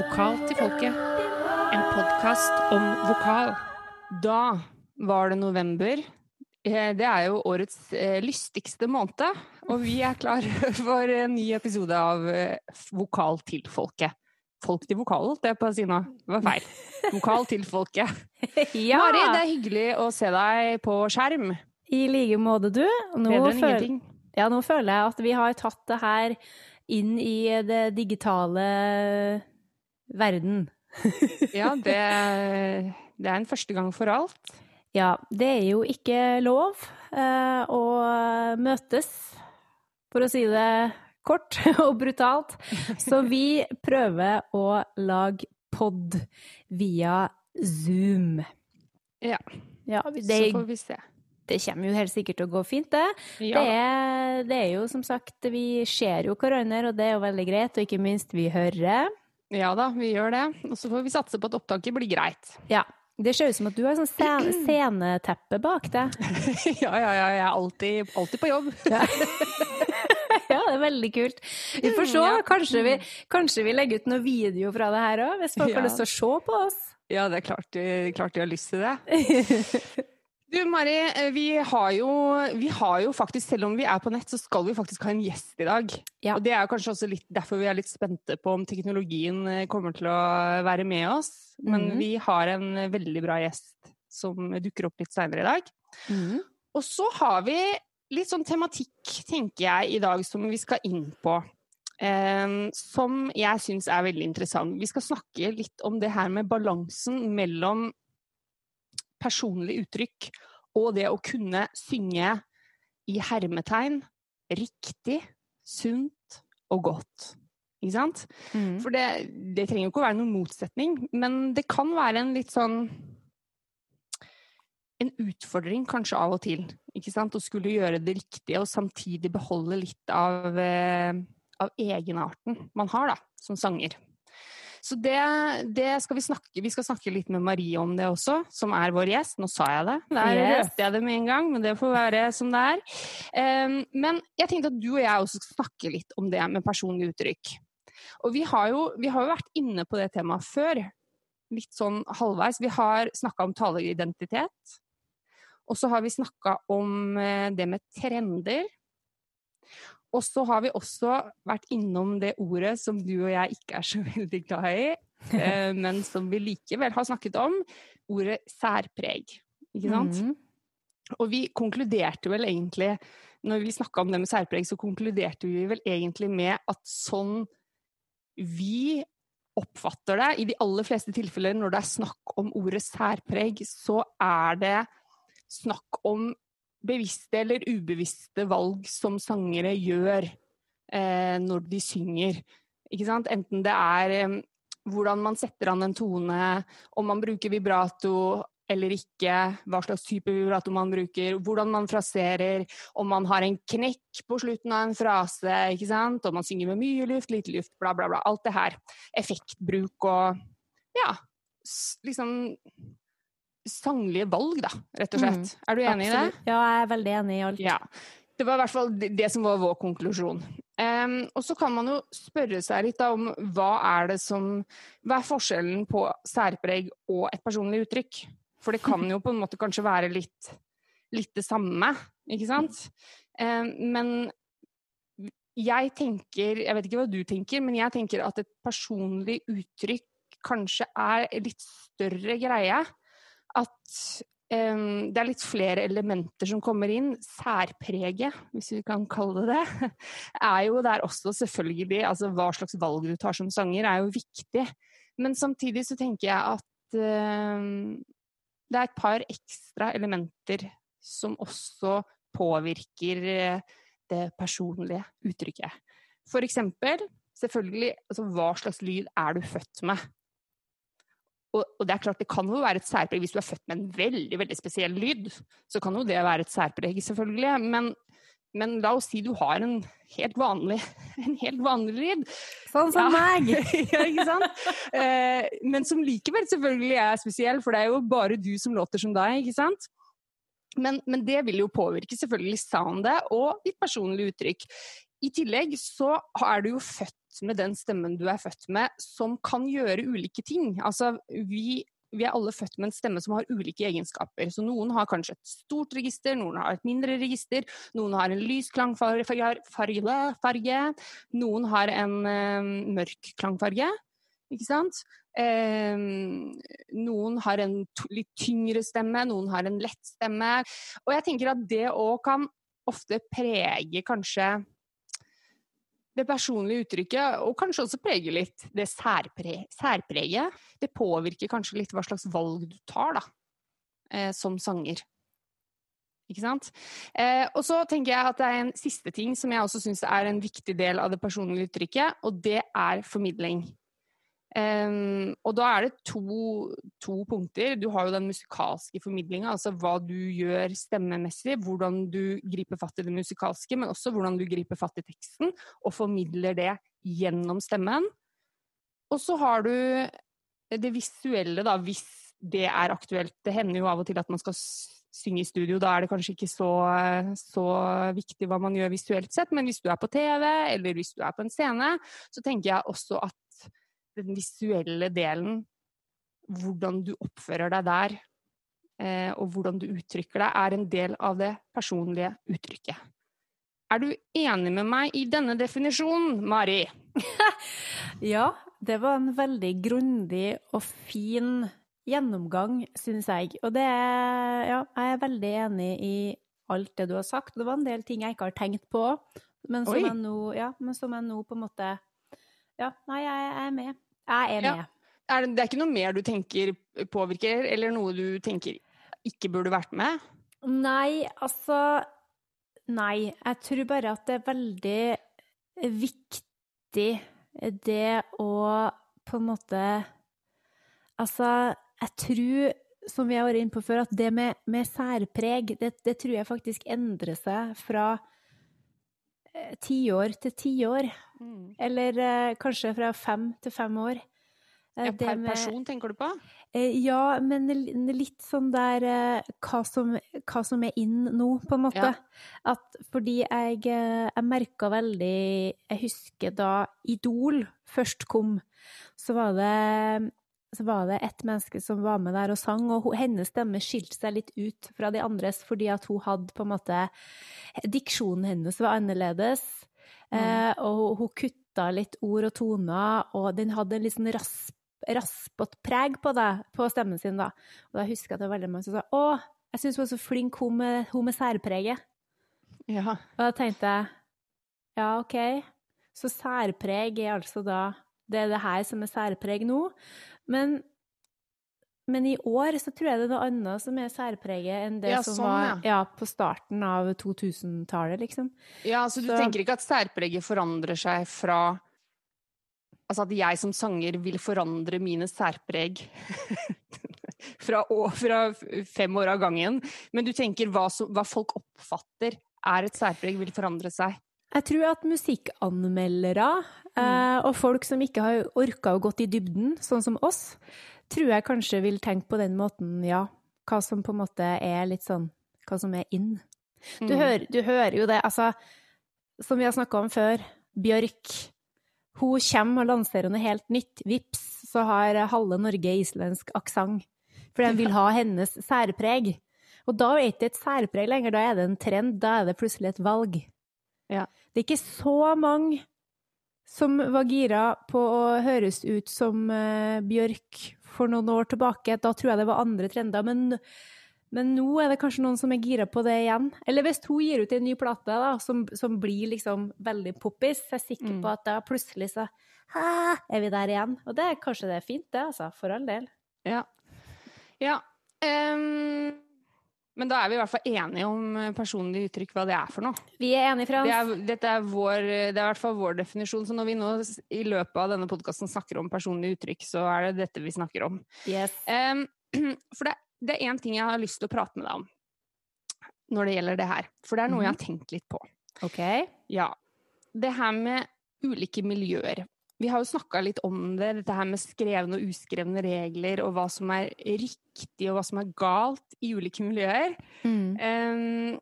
Vokal til folket. En podkast om vokal. Da var det november. Eh, Det er jo årets eh, lystigste måned, og vi er klare for en ny episode av eh, Vokal til folket. Folk til vokal, holdt jeg på å si nå. Det var feil. Vokal til folket. ja! Mari, det er hyggelig å se deg på skjerm. I like måte, du. Nå, føl- ja, nå føler jeg at vi har tatt det her inn i det digitale verden. Ja, det, det er en første gang for alt. Ja, det er jo ikke lov eh, å møtes, for å si det kort og brutalt. Så vi prøver å lage pod via Zoom. Ja, Ja, så får vi se. det kommer jo helt sikkert til å gå fint, det. Ja. Det, er, det er jo som sagt, vi ser jo hverandre, og det er jo veldig greit, og ikke minst vi hører. Ja da, vi gjør det. Og så får vi satse på at opptaket blir greit. Ja. Det ser ut som at du har sånn scene, sceneteppe bak deg. Ja, ja, ja, jeg er alltid, alltid på jobb. Ja, det er veldig kult. Vi får se. Kanskje vi, kanskje vi legger ut noe video fra det her òg, hvis folk Ja. har lyst til å se på oss. Ja, det er klart, de- klart de har lyst til det. Du Mari, eh, vi har, jo, vi har jo faktisk, selv om vi er på nett, så skal vi faktisk ha en gjest i dag. Ja. Og det er kanskje også litt derfor vi er litt spente på om teknologien eh, kommer til å være med oss. Men mm. vi har en veldig bra gjest som dukker opp litt seinere i dag. Mm. Og så har vi litt sånn tematikk, tenker jeg, i dag som vi skal inn på. Um, som jeg syns er veldig interessant. Vi skal snakke litt om det her med balansen mellom personlig uttrykk og det å kunne synge i hermetegn riktig, sunt og godt. Ikke sant? Mm. For det, det trenger jo ikke å være noen motsetning, men det kan være en litt sånn En utfordring kanskje av og til. Ikke sant? Å skulle gjøre det riktige og samtidig beholde litt av, eh, av egenarten man har da, som sanger. Så det, det skal vi snakke Vi skal snakke litt med Marie om det også, som er vår gjest. Nå sa jeg det. Der Yes. røpte jeg det med en gang, men det får være som det er. Um, men jeg tenkte at du og jeg også skal snakke litt om det med personlig uttrykk. Og vi har jo, vi har jo vært inne på det temaet før. Litt sånn halvveis. Vi har snakka om taleridentitet. Og så har vi snakka om eh, det med trender. Og så har vi også vært innom det ordet som du og jeg ikke er så veldig glad i, eh, men som vi likevel har snakket om. Ordet særpreg. Ikke sant? Mm. Og vi konkluderte vel egentlig, når vi snakka om det med særpreg, så konkluderte vi vel egentlig med at sånn vi oppfatter det, i de aller fleste tilfeller når det er snakk om ordet særpreg, så er det snakk om bevisste eller ubevisste valg som sangere gjør eh, når de synger. Enten det er eh, hvordan man setter an en tone, om man bruker vibrato eller ikke, hva slags type vibrato man bruker, hvordan man fraserer, om man har en knekk på slutten av en frase, om man synger med mye luft, lite luft, bla, bla, bla. Alt det her. Effektbruk og ja, liksom sanglige valg, da, rett og slett. Er du enig i det? Ja, jeg er veldig enig i alt. Ja. Det var i hvert fall det det som var vår konklusjon. Um, og så kan man jo spørre seg litt da om hva er det som Hva er forskjellen på særpreg og et personlig uttrykk? For det kan jo på en måte kanskje være litt, litt det samme, ikke sant? Um, men jeg tenker Jeg vet ikke hva du tenker, men jeg tenker at et personlig uttrykk kanskje er litt større greie. At um, det er litt flere elementer som kommer inn. Særpreget, hvis vi kan kalle det det, er jo der også selvfølgelig Altså hva slags valg du tar som sanger, er jo viktig. Men samtidig så tenker jeg at um, det er et par ekstra elementer som også påvirker eh, det personlige uttrykket. For eksempel, selvfølgelig, altså hva slags lyd er du født med? Og, og det er klart, det kan jo være et særpreg hvis du er født med en veldig veldig spesiell lyd. Så kan jo det være et særpreg, selvfølgelig. Men, men la oss si du har en helt vanlig, en helt vanlig lyd. Sånn som meg! ja, ikke sant? Eh, men som likevel selvfølgelig er spesiell, for det er jo bare du som låter som deg, ikke sant? Men, men det vil jo påvirke selvfølgelig soundet og ditt personlige uttrykk. I tillegg så er du jo født født med den stemmen du er født med, som kan gjøre ulike ting. Altså, vi, vi er alle født med en stemme som har ulike egenskaper. Så noen har kanskje et stort register, noen har et mindre register, noen har en lys klangfarge, noen har en um, mørk klangfarge. Ikke sant? Um, noen har en litt tyngre stemme, noen har en lett stemme. Og jeg tenker at det òg kan ofte prege kanskje det personlige uttrykket, og kanskje også preger litt det særpre særpreget. Det påvirker kanskje litt hva slags valg du tar, da, eh, som sanger. Ikke sant? Eh, og så tenker jeg at det er en siste ting som jeg også syns er en viktig del av det personlige uttrykket, og det er formidling. Um, og da er det to, to, punkter. Du har jo den musikalske formidlinga, altså hva du gjør stemmemessig, hvordan du griper fatt i det musikalske, men også hvordan du griper fatt i teksten og formidler det gjennom stemmen. Og så har du det visuelle, da, hvis det er aktuelt. Det hender jo av og til at man skal synge i studio, da er det kanskje ikke så, så viktig hva man gjør visuelt sett, men hvis du er på TV, eller hvis du er på en scene, så tenker jeg også at den visuelle delen, hvordan du oppfører deg der, eh, og hvordan du uttrykker deg, er en del av det personlige uttrykket. Er du enig med meg i denne definisjonen, Mari? ja, det var en veldig grundig og fin gjennomgang, synes jeg. Og det er Ja, jeg er veldig enig i alt det du har sagt. Det var en del ting jeg ikke har tenkt på, men som, jeg nå, ja, men som jeg nå på en måte Ja, nei, jeg er med. Jeg er med. Ja. Er det, det, er ikke noe mer du tenker påvirker, eller noe du tenker ikke burde vært med? Nei, altså Nei. Jeg tror bare at det er veldig viktig det å på en måte Altså, jeg tror, som vi har vært inne på før, at det med, med særpreg, det, det, tror jeg faktisk endrer seg fra tiår til tiår. Mm. Eller eh, kanskje fra fem til fem år. Eh, ja, per med, person, tenker du på? Eh, ja, men litt sånn der eh, hva som, hva som, er inn nå, på en måte. Ja. At fordi jeg, eh, jeg merka veldig Jeg husker da Idol først kom, så var det så var det et menneske som var med der og sang, og hennes stemme skilte seg litt ut fra de andres fordi at hun hadde på en måte Diksjonen hennes var annerledes. Mm. Eh, og hun kutta litt ord og toner, og den hadde en litt sånn rasp, raspete preg på det, på stemmen sin, da. Og da husker jeg at det var veldig mange som sa å, jeg syns hun var så flink, hun med, hun med særpreget. Ja. Og da tenkte jeg ja, OK, så særpreg er altså da det er det her som er særpreg nå. Men men i år så tror jeg det er noe annet som er særpreget enn det ja, som sånn, var ja. Ja, på starten av 2000-tallet, liksom. Ja, så du så... tenker ikke at særpreget forandrer seg fra Altså at jeg som sanger vil forandre mine særpreg fra, fra, fem år av gangen, men du tenker hva, så, hva folk oppfatter er et særpreg, vil forandre seg? Jeg tror at musikkanmeldere mm. eh, og folk som ikke har orka å gått i dybden, sånn som oss, tror jeg kanskje vil tenke på den måten, ja. Hva som på en måte er litt sånn Hva som er in. Du, mm. hører, du hører jo det, altså Som vi har snakka om før, Bjørk. Hun kommer og lanserer noe helt nytt. Vips, så har halve Norge islandsk aksent. For de vil ha hennes særpreg. Og da er det ikke et særpreg lenger, da er det en trend. Da er det plutselig et valg. Ja. Det er ikke så mange som var gira på å høres ut som uh, Bjørk for noen år tilbake. Da tror jeg det var andre trender. Men, men, nå er det kanskje noen som er gira på det igjen. Eller hvis hun gir ut en ny plate da, som, som blir liksom veldig poppis, så er jeg sikker mm. på at da plutselig så Hæ, er vi der igjen? Og det, kanskje det er fint, det, altså. For all del. Ja. Ja. Um men da er vi i hvert fall enige om eh, personlig uttrykk, hva det er for noe. Vi er enige, Frans. Det er, dette er, vår, det er i hvert fall vår definisjon. Så når vi nå i løpet av denne podkasten snakker om personlig uttrykk, så er det dette vi snakker om. Yes. Um, for det, det er én ting jeg har lyst til å prate med deg om når det gjelder det her. For det er noe mm. jeg har tenkt litt på. Ok. Ja. Det her med ulike miljøer. Vi har jo snakka litt om det, dette her med skrevne og uskrevne regler, og hva som er riktig og hva som er galt i ulike miljøer. Mm. Um,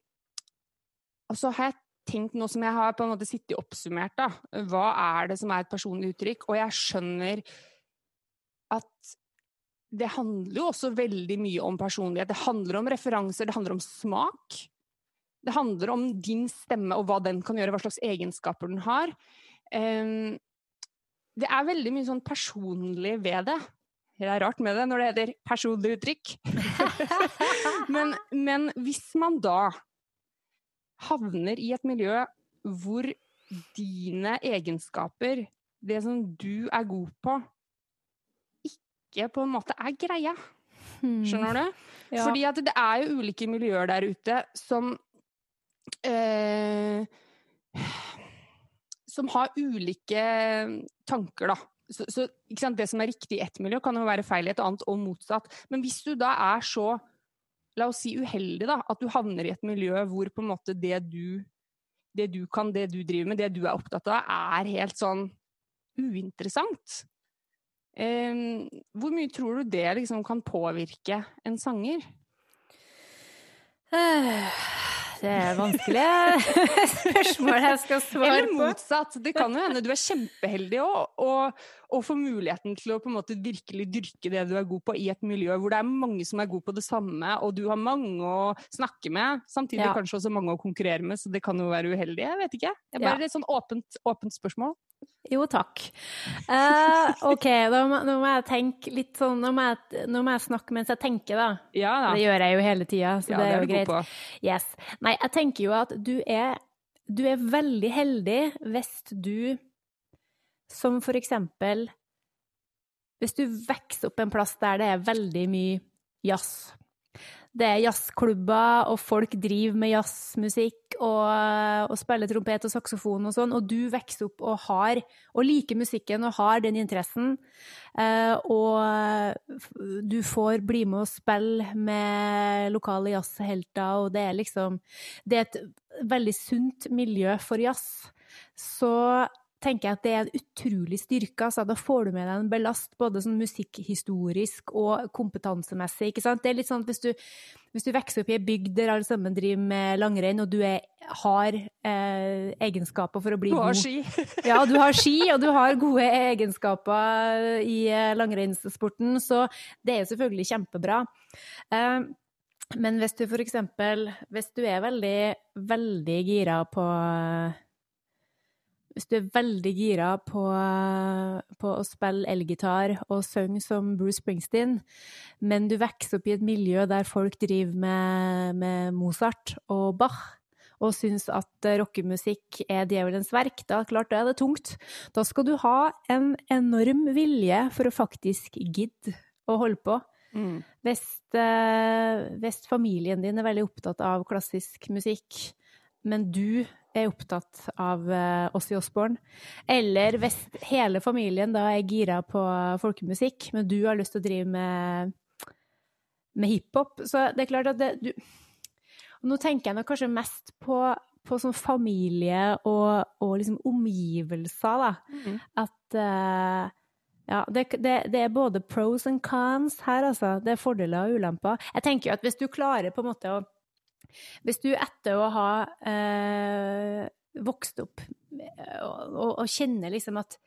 og så har jeg tenkt, nå som jeg har på en måte sittet oppsummert, da, hva er det som er et personlig uttrykk? Og jeg skjønner at det handler jo også veldig mye om personlighet. Det handler om referanser, det handler om smak. Det handler om din stemme og hva den kan gjøre, hva slags egenskaper den har. Um, det er veldig mye sånn personlig ved det. Det er rart med det når det heter personlig uttrykk. men, men hvis man da havner i et miljø hvor dine egenskaper, det som du er god på, ikke på en måte er greia. Hmm. Skjønner du? Ja. Fordi at det er jo ulike miljøer der ute som eh, Som har ulike tanker, da. Så, så Det som er riktig i ett miljø, kan jo være feil i et annet, og motsatt. Men hvis du da er så la oss si uheldig, da, at du havner i et miljø hvor på en måte det du, det du kan, det du driver med, det du er opptatt av, er helt sånn uinteressant. Um, hvor mye tror du det liksom kan påvirke en sanger? Det er vanskelige spørsmål jeg skal svare på. Eller motsatt. Det kan jo hende du er kjempeheldig òg, og, og får muligheten til å på en måte virkelig dyrke det du er god på i et miljø hvor det er mange som er gode på det samme, og du har mange å snakke med. Samtidig Ja. kanskje også mange å konkurrere med, så det kan jo være uheldig. Jeg vet ikke. Det er Ja. bare et sånn åpent, åpent spørsmål. Jo, takk. Uh, OK, da må, nå må jeg tenke litt sånn nå må, jeg, nå må jeg snakke mens jeg tenker, da. Ja da. Det gjør jeg jo hele tida, så ja, det er jo greit. Yes. Nei, jeg tenker jo at du er, du er veldig heldig hvis du, som for eksempel Hvis du vokser opp en plass der det er veldig mye jazz. Det er jazzklubber, og folk driver med jazzmusikk og, og spiller trompet og saksofon og sånn, og du vokser opp og har og liker musikken og har den interessen, eh, og du får bli med og spille med lokale jazzhelter, og det er liksom Det er et veldig sunt miljø for jazz. Så tenker jeg at det er en utrolig styrke. Altså, da får du med deg en belast både sånn musikkhistorisk og kompetansemessig. ikke sant? Det er litt sånn at hvis du, hvis du vokser opp i ei bygd der alle sammen driver med langrenn, og du er, har eh, egenskaper for å bli god Du har god ski. ja, du har ski, og du har gode egenskaper i eh, langrennssporten, så det er selvfølgelig kjempebra. Eh, Men hvis du for eksempel Hvis du er veldig, veldig gira på Hvis du er veldig gira på, på å spille elgitar og synge som Bruce Springsteen, men du vokser opp i et miljø der folk driver med, med Mozart og Bach, og syns at rockemusikk er djevelens verk, da klart da er det tungt. Da skal du ha en enorm vilje for å faktisk gidde å holde på. Mm. Hvis, eh, hvis familien din er veldig opptatt av klassisk musikk, men du er opptatt av oss i Osborn, eller hvis hele familien da er gira på folkemusikk, men du har lyst til å drive med, med hiphop, så det er klart at det, du Nå tenker jeg nok kanskje mest på, på sånn familie og, og liksom omgivelser, da Mm. at uh, ja, det, det, det er både pros and cons her, altså. Det er fordeler og ulemper. Jeg tenker jo at hvis du klarer på en måte å Hvis du etter å ha eh, vokst opp eh, og, og, og kjenner liksom at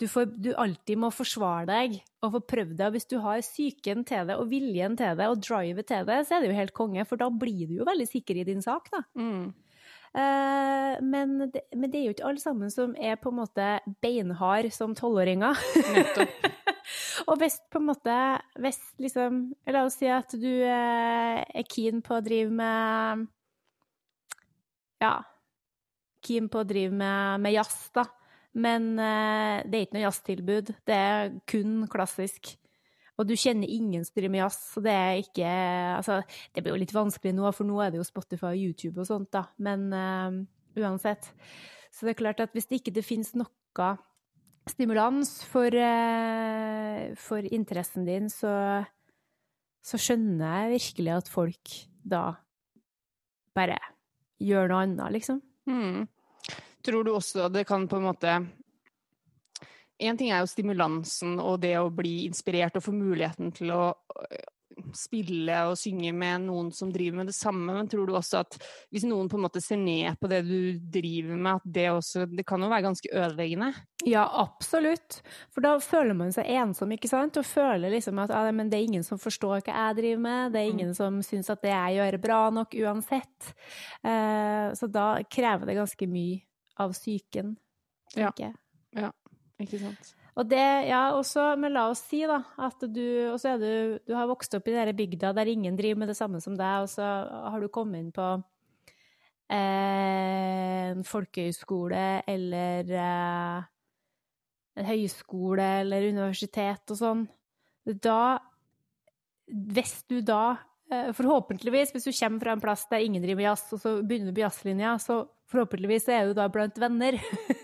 du, får, du alltid må forsvare deg og få prøvd deg, hvis du har psyken til det og viljen til det og drivet til det, så er det jo helt konge, for da blir du jo veldig sikker i din sak, da. Mm. Eh, men, det, men det er jo ikke alle sammen som er på en måte beinhard som tolvåringer. Nettopp. og hvis på en måte Hvis liksom La oss si at du eh, er keen på å drive med Ja. Keen på å drive med, med jazz, da. Men eh, det er ikke noe jazztilbud. Det er kun klassisk. Og du kjenner ingen som driver med jazz, så det er ikke Altså, det blir jo litt vanskelig nå, for nå er det jo Spotify og YouTube og sånt, da. Men eh, uansett. Så det er klart at hvis det ikke det finnes noe stimulans for, eh, for interessen din, så, så skjønner jeg virkelig at folk da bare gjør noe annet, liksom. Mm. Tror du også det kan på en måte En ting er jo stimulansen og det å bli inspirert og få muligheten til å spille og synge med noen som driver med det samme, men tror du også at hvis noen på en måte ser ned på det du driver med, at det også Det kan jo være ganske ødeleggende? Ja, absolutt. For da føler man seg ensom, ikke sant? Og føler liksom at ah, men det er ingen som forstår hva jeg driver med, det er ingen mm. som syns at det jeg gjør er bra nok uansett. Eh, så da krever det ganske mye av psyken, tenker jeg. Ja. ja, ikke sant. Og det, ja, også, men la oss si da, at du, også er du, du har vokst opp i denne bygda der ingen driver med det samme som deg, og så har du kommet inn på eh, en folkehøyskole eller eh, en høyskole eller universitet og sånn. Da Hvis du da Forhåpentligvis, hvis du kommer fra en plass der ingen driver med jazz, og så begynner du på jazzlinja, så Forhåpentligvis er du da blant venner.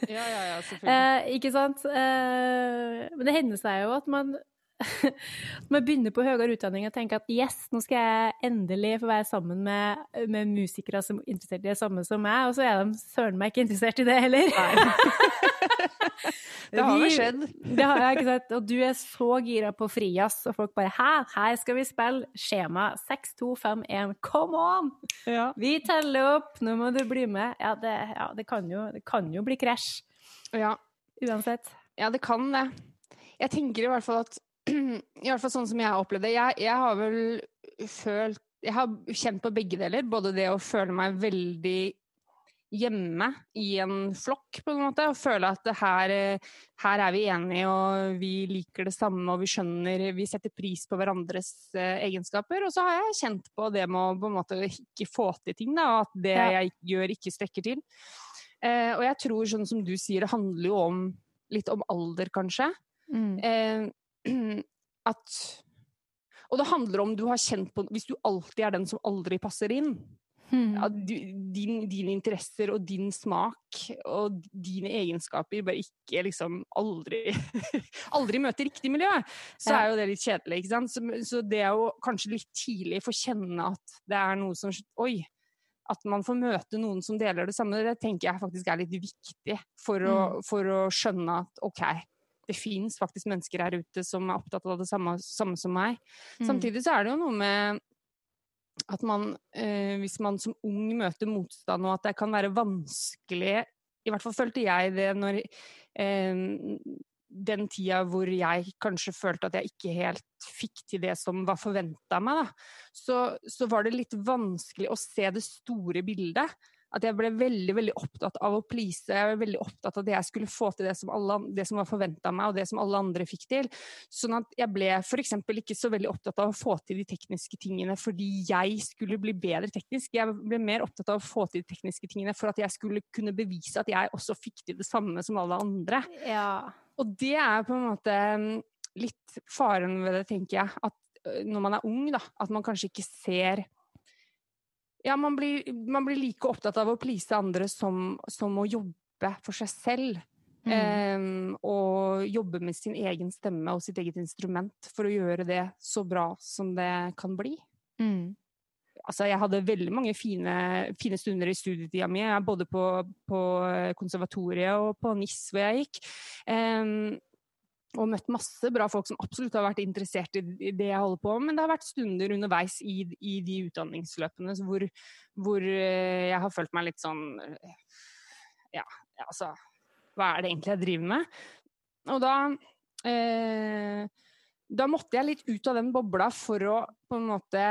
Ja, ja, ja, selvfølgelig. eh, ikke sant? Eh, men det hender seg jo at man, man begynner på høyere utdanning og tenker at yes, nå skal jeg endelig få være sammen med, med musikere som er interessert i det samme som meg, og så er de søren meg ikke interessert i det heller. det har jo skjedd. det har, jeg ikke sett. Og du er så gira på frijazz, og folk bare Hæ, her skal vi spille skjema 6251, come on! Ja. Vi teller opp, nå må du bli med. Ja, det, ja, det, kan, jo, det kan jo bli krasj. Ja. Uansett. Ja, det kan det. Jeg tenker i hvert fall at I hvert fall sånn som jeg har opplevd det. Jeg, jeg har vel følt jeg har kjent på begge deler. Både det å føle meg veldig hjemme i en flokk, på en måte, og føle at her, her, er vi enige og vi liker det samme og vi skjønner Vi setter pris på hverandres uh, egenskaper. Og så har jeg kjent på det med å på en måte ikke få til ting, da, og at det ja. jeg gjør, ikke strekker til. Uh, og jeg tror, sånn som du sier, det handler jo om litt om alder, kanskje. Mm. Uh, at Og det handler om du har kjent på Hvis du alltid er den som aldri passer inn, Hmm. Ja, din, dine interesser og din smak og dine egenskaper bare ikke liksom aldri Aldri møter riktig miljø, så er jo det litt kjedelig, ikke sant. Så, så det å kanskje litt tidlig få kjenne at det er noe som Oi! At man får møte noen som deler det samme, det tenker jeg faktisk er litt viktig for å, hmm. for å skjønne at OK, det fins faktisk mennesker her ute som er opptatt av det samme, samme som meg. Mm. Samtidig så er det jo noe med at man, eh, hvis man som ung møter motstand, og at det kan være vanskelig I hvert fall følte jeg det når eh, den tida hvor jeg kanskje følte at jeg ikke helt fikk til det som var forventa av meg, da, så, så var det litt vanskelig å se det store bildet at jeg ble veldig veldig opptatt av å please. Jeg ble veldig opptatt av at jeg skulle få til det som, alle, det som var forventa av meg, og det som alle andre fikk til. Sånn at jeg ble f.eks. ikke så veldig opptatt av å få til de tekniske tingene fordi jeg skulle bli bedre teknisk. Jeg ble mer opptatt av å få til de tekniske tingene for at jeg skulle kunne bevise at jeg også fikk til det samme som alle andre. Ja. Og det er på en måte litt faren ved det, tenker jeg. At når man er ung, da, at man kanskje ikke ser ja, man blir, man blir, like opptatt av å please andre som, som å jobbe for seg selv. Mm. Um, og jobbe med sin egen stemme og sitt eget instrument for å gjøre det så bra som det kan bli. Mm. Altså, jeg hadde veldig mange fine, fine stunder i studietida mi, både på, på konservatoriet og på NIS hvor jeg gikk. Um, og møtt masse bra folk som absolutt har vært interessert i det jeg holder på med, men det har vært stunder underveis i, i de utdanningsløpene hvor, hvor, eh, jeg har følt meg litt sånn eh, Ja, altså Hva er det egentlig jeg driver med? Og da eh, Da måtte jeg litt ut av den bobla for å på en måte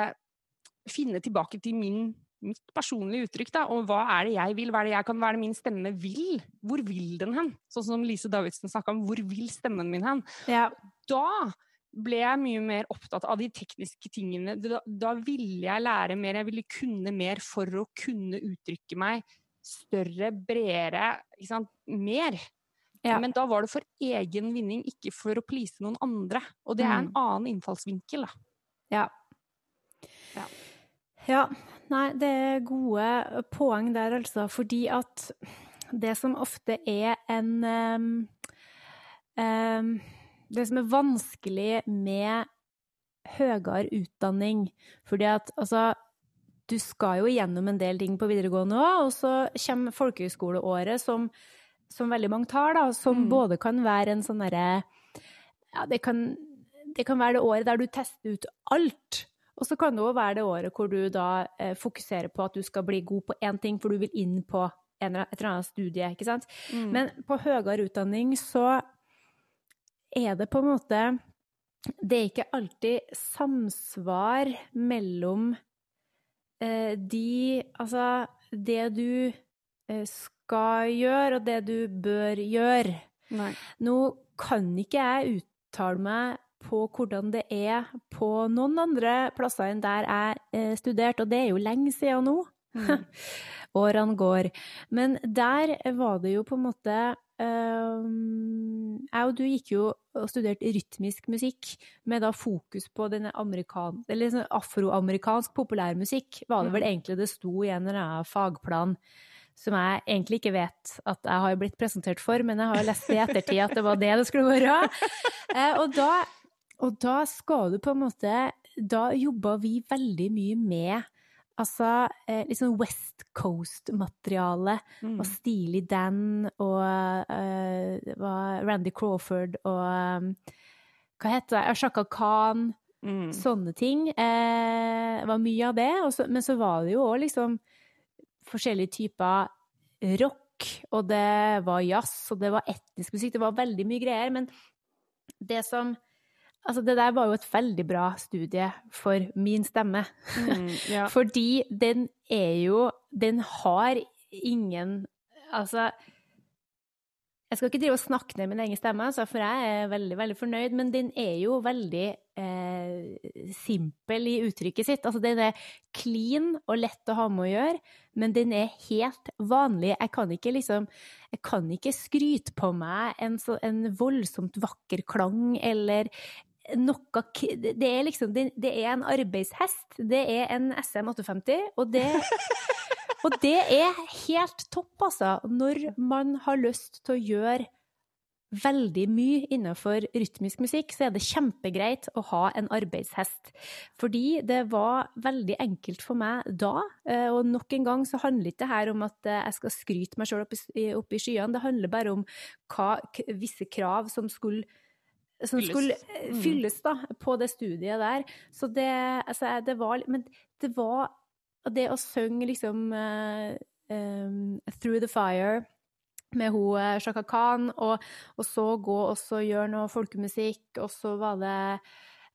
finne tilbake til min mitt personlige uttrykk, da, og hva er det jeg vil, hva er det jeg kan, hva er det min stemme vil? Hvor vil den hen? Sånn som Lise Davidsen snakka om, hvor vil stemmen min hen? Ja. Da ble jeg mye mer opptatt av de tekniske tingene. Da, da, ville jeg lære mer, jeg ville kunne mer for å kunne uttrykke meg større, bredere, ikke sant, mer. Ja. Men da var det for egen vinning, ikke for å please noen andre. Og det er en mm. annen innfallsvinkel, da. Ja. ja. Ja, nei, det er gode poeng der, altså. Fordi at det som ofte er en um, um, Det som er vanskelig med høyere utdanning Fordi at altså Du skal jo gjennom en del ting på videregående òg, og så kommer folkehøyskoleåret som, som veldig mange tar, da, som mm. både kan være en sånn derre ja, det kan, det kan være det året der du tester ut alt Og så kan det òg være det året hvor du da eh, fokuserer på at du skal bli god på én ting, for du vil inn på en, et eller annet studie, ikke sant. Mm. Men på høyere utdanning så er det på en måte Det er ikke alltid samsvar mellom eh, de Altså, det du eh, skal gjøre, og det du bør gjøre. Nei. Nå kan ikke jeg uttale meg på hvordan det er på noen andre plasser enn der jeg eh, studerte, og det er jo lenge siden nå. Mm. Årene går. Men der var det jo på en måte um, Jeg og du gikk jo og studerte rytmisk musikk, med da fokus på denne sånn afroamerikansk populærmusikk, var det vel egentlig det sto i en eller annen fagplan som jeg egentlig ikke vet at jeg har blitt presentert for, men jeg har lest i ettertid at det var det det skulle være. Eh, og, da, og da skal du på en måte Da jobba vi veldig mye med altså eh, sånn West Coast-materiale. Mm. Og Steely Dan og eh, Randy Crawford og eh, Hva heter det? Shaka Khan. Mm. Sånne ting. Eh, var mye av det. Så, men så var det jo òg liksom forskjellige typer rock, og det var jazz, og det var etnisk musikk. Det var veldig mye greier. Men det som Altså, det der var jo et veldig bra studie for min stemme. Mm. Ja. Fordi den er jo Den har ingen Altså Jeg skal ikke drive og snakke ned min egen stemme, altså, for jeg er veldig veldig fornøyd, men den er jo veldig eh, simpel i uttrykket sitt. Altså, den er clean og lett å ha med å gjøre, men den er helt vanlig. Jeg kan ikke liksom Jeg kan ikke skryte på meg en, så, en voldsomt vakker klang eller noe Det er liksom Det er en arbeidshest. Det er en SM850, og det og det er helt topp, altså, når man har lyst til å gjøre veldig mye innenfor rytmisk musikk, så er det kjempegreit å ha en arbeidshest. Fordi det var veldig enkelt for meg da, eh, og nok en gang så handler ikke det her om at eh, jeg skal skryte meg sjøl opp, i- skyene, det handler bare om hva, visse krav som skulle som skulle Mm. fylles da, på det studiet der. Så det, altså, det var Men det var det å synge liksom uh, um, Through the Fire med hun eh, Shaka Khan, og, og så gå og så gjøre noe folkemusikk, og så var det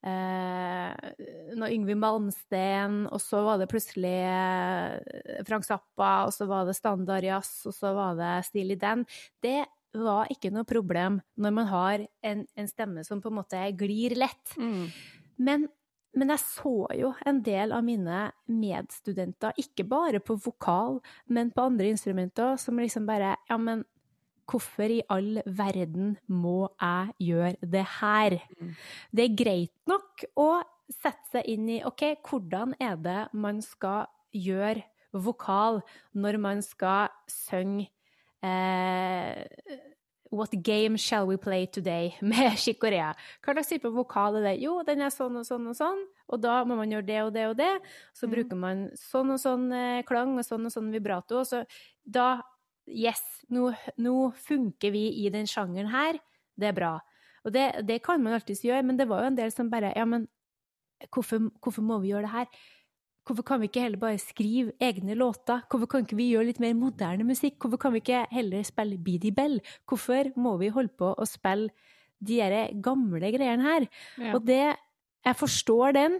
eh, noe Yngve Malmsten, og så var det plutselig eh, Frank Zappa, og så var det standardjazz, og så var det Steely Dan. Det var ikke noe problem når man har en, en stemme som på en måte glir lett. Mm. Men, men jeg så jo en del av mine medstudenter, ikke bare på vokal, men på andre instrumenter, som liksom bare Ja, men hvorfor i all verden må jeg gjøre det her? Mm. Det er greit nok å sette seg inn i OK, hvordan er det man skal gjøre vokal når man skal synge eh, What game shall we play today? med Chicorea. Hva slags type vokal er det? Jo, den er sånn og sånn og sånn, og da må man gjøre det og det og det. Så Mm. bruker man sånn og sånn eh, klang og sånn og sånn vibrato. og Så da Yes, nå, nå funker vi i den sjangeren her. Det er bra. Og det, det kan man alltids gjøre, men det var jo en del som bare Ja, men hvorfor, hvorfor må vi gjøre det her? Hvorfor kan vi ikke heller bare skrive egne låter? Hvorfor kan ikke vi gjøre litt mer moderne musikk? Hvorfor kan vi ikke heller spille Beady Bell? Hvorfor må vi holde på å spille de der gamle greiene her? Ja. Og det Jeg forstår den.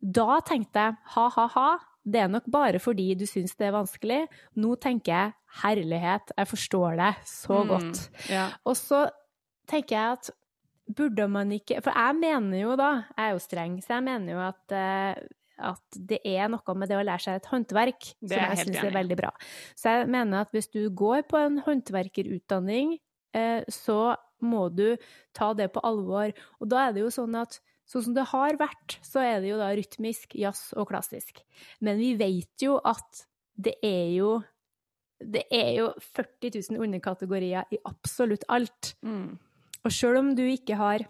Da tenkte jeg ha-ha-ha, det er nok bare fordi du syns det er vanskelig. Nå tenker jeg herlighet, jeg forstår det så Mm. godt. Ja. Og så tenker jeg at burde man ikke For jeg mener jo da, jeg er jo streng, så jeg mener jo at, eh, at det er noe med det å lære seg et håndverk som jeg jeg syns er veldig bra. Så jeg mener at hvis du går på en håndverkerutdanning, eh, så må du ta det på alvor. Og da er det jo sånn at sånn som det har vært, så er det jo da rytmisk, jazz og klassisk. Men vi vet jo at det er jo det er jo 40 000 underkategorier i absolutt alt. Mm. Og sjøl om du ikke har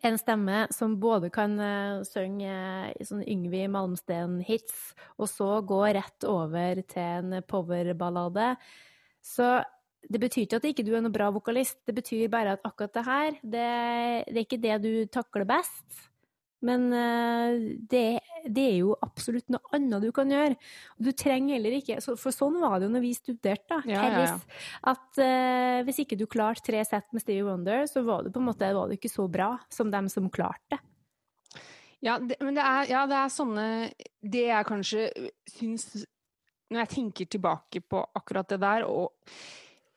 en stemme som både kan eh, synge eh, sånn Yngvi Malmsten-hits, og så gå rett over til en powerballade, så det betyr ikke at ikke du er noe bra vokalist. Det betyr bare at akkurat det her, det, det er ikke det du takler best. Men eh, det, det, er jo absolutt noe annet du kan gjøre. Du trenger heller ikke For sånn var det jo når vi studerte, da. Ja, ja, ja. At uh, hvis ikke du klarte tre sett med Stevie Wonder, så var du på en måte var du ikke så bra som dem som klarte det. Ja, det, men det er, ja, det er sånne Det jeg kanskje syns Når jeg tenker tilbake på akkurat det der, og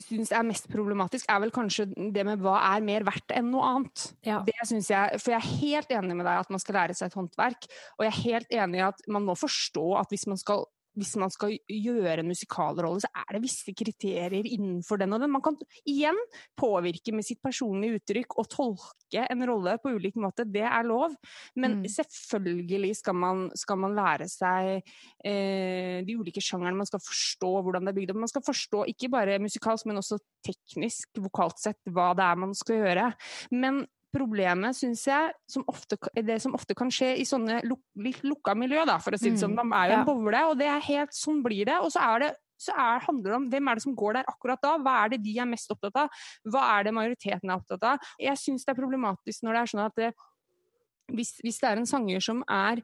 syns er mest problematisk, er vel kanskje det med hva er mer verdt enn noe annet. Ja. Det synes jeg, For jeg er helt enig med deg at man skal lære seg et håndverk, og jeg er helt enig i at man må forstå at hvis man skal hvis man skal gjøre en musikalrolle, så er det visse kriterier innenfor den og den. Man kan igjen påvirke med sitt personlige uttrykk og tolke en rolle på ulik måte. Det er lov. Men mm. selvfølgelig skal man, skal man, lære seg eh, de ulike sjangrene. Man skal forstå hvordan det er bygd opp. Man skal forstå ikke bare musikalsk, men også teknisk, vokalt sett, hva det er man skal gjøre. Men problemet, syns jeg, som ofte, det som ofte kan skje i sånne luk, litt lukka miljø, da, for å si det sånn. De Man er jo en boble, og det er helt sånn blir det. Og så er det så er, handler det om hvem er det som går der akkurat da. Hva er det de er mest opptatt av? Hva er det majoriteten er opptatt av? Jeg syns det er problematisk når det er sånn at det, hvis, hvis, det er en sanger som er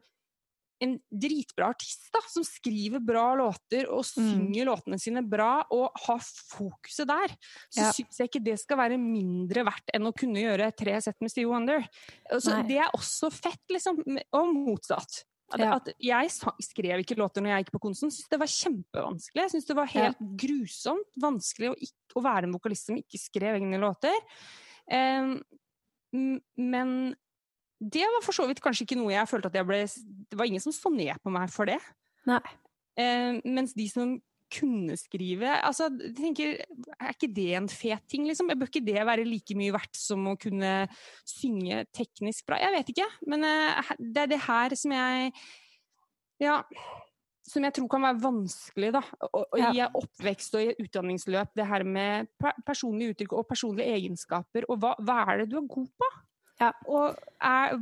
en dritbra artist da, som skriver bra låter og mm. synger mm. låtene sine bra og har fokuset der, så ja. syns jeg ikke det skal være mindre verdt enn å kunne gjøre tre sett med Steve Wonder. Altså, det er også fett, liksom. Og motsatt. At, ja. at jeg skrev ikke låter når jeg gikk på konsen. Syns det var kjempevanskelig. Syntes det var helt ja. grusomt vanskelig å, ikke, å, være en vokalist som ikke skrev egne låter. Um, men det var for så vidt kanskje ikke noe jeg følte at jeg ble Det var ingen som så ned på meg for det. Eh, mens de som kunne skrive altså, jeg tenker, Er ikke det en fet ting, liksom? Bør ikke det være like mye verdt som å kunne synge teknisk bra? Jeg vet ikke, men eh, det er det her som jeg Ja. Som jeg tror kan være vanskelig da, og, og ja. i oppvekst og i utdanningsløp. Det her med personlige uttrykk og personlige egenskaper. Og hva, hva er det du er god på? Ja. Og er,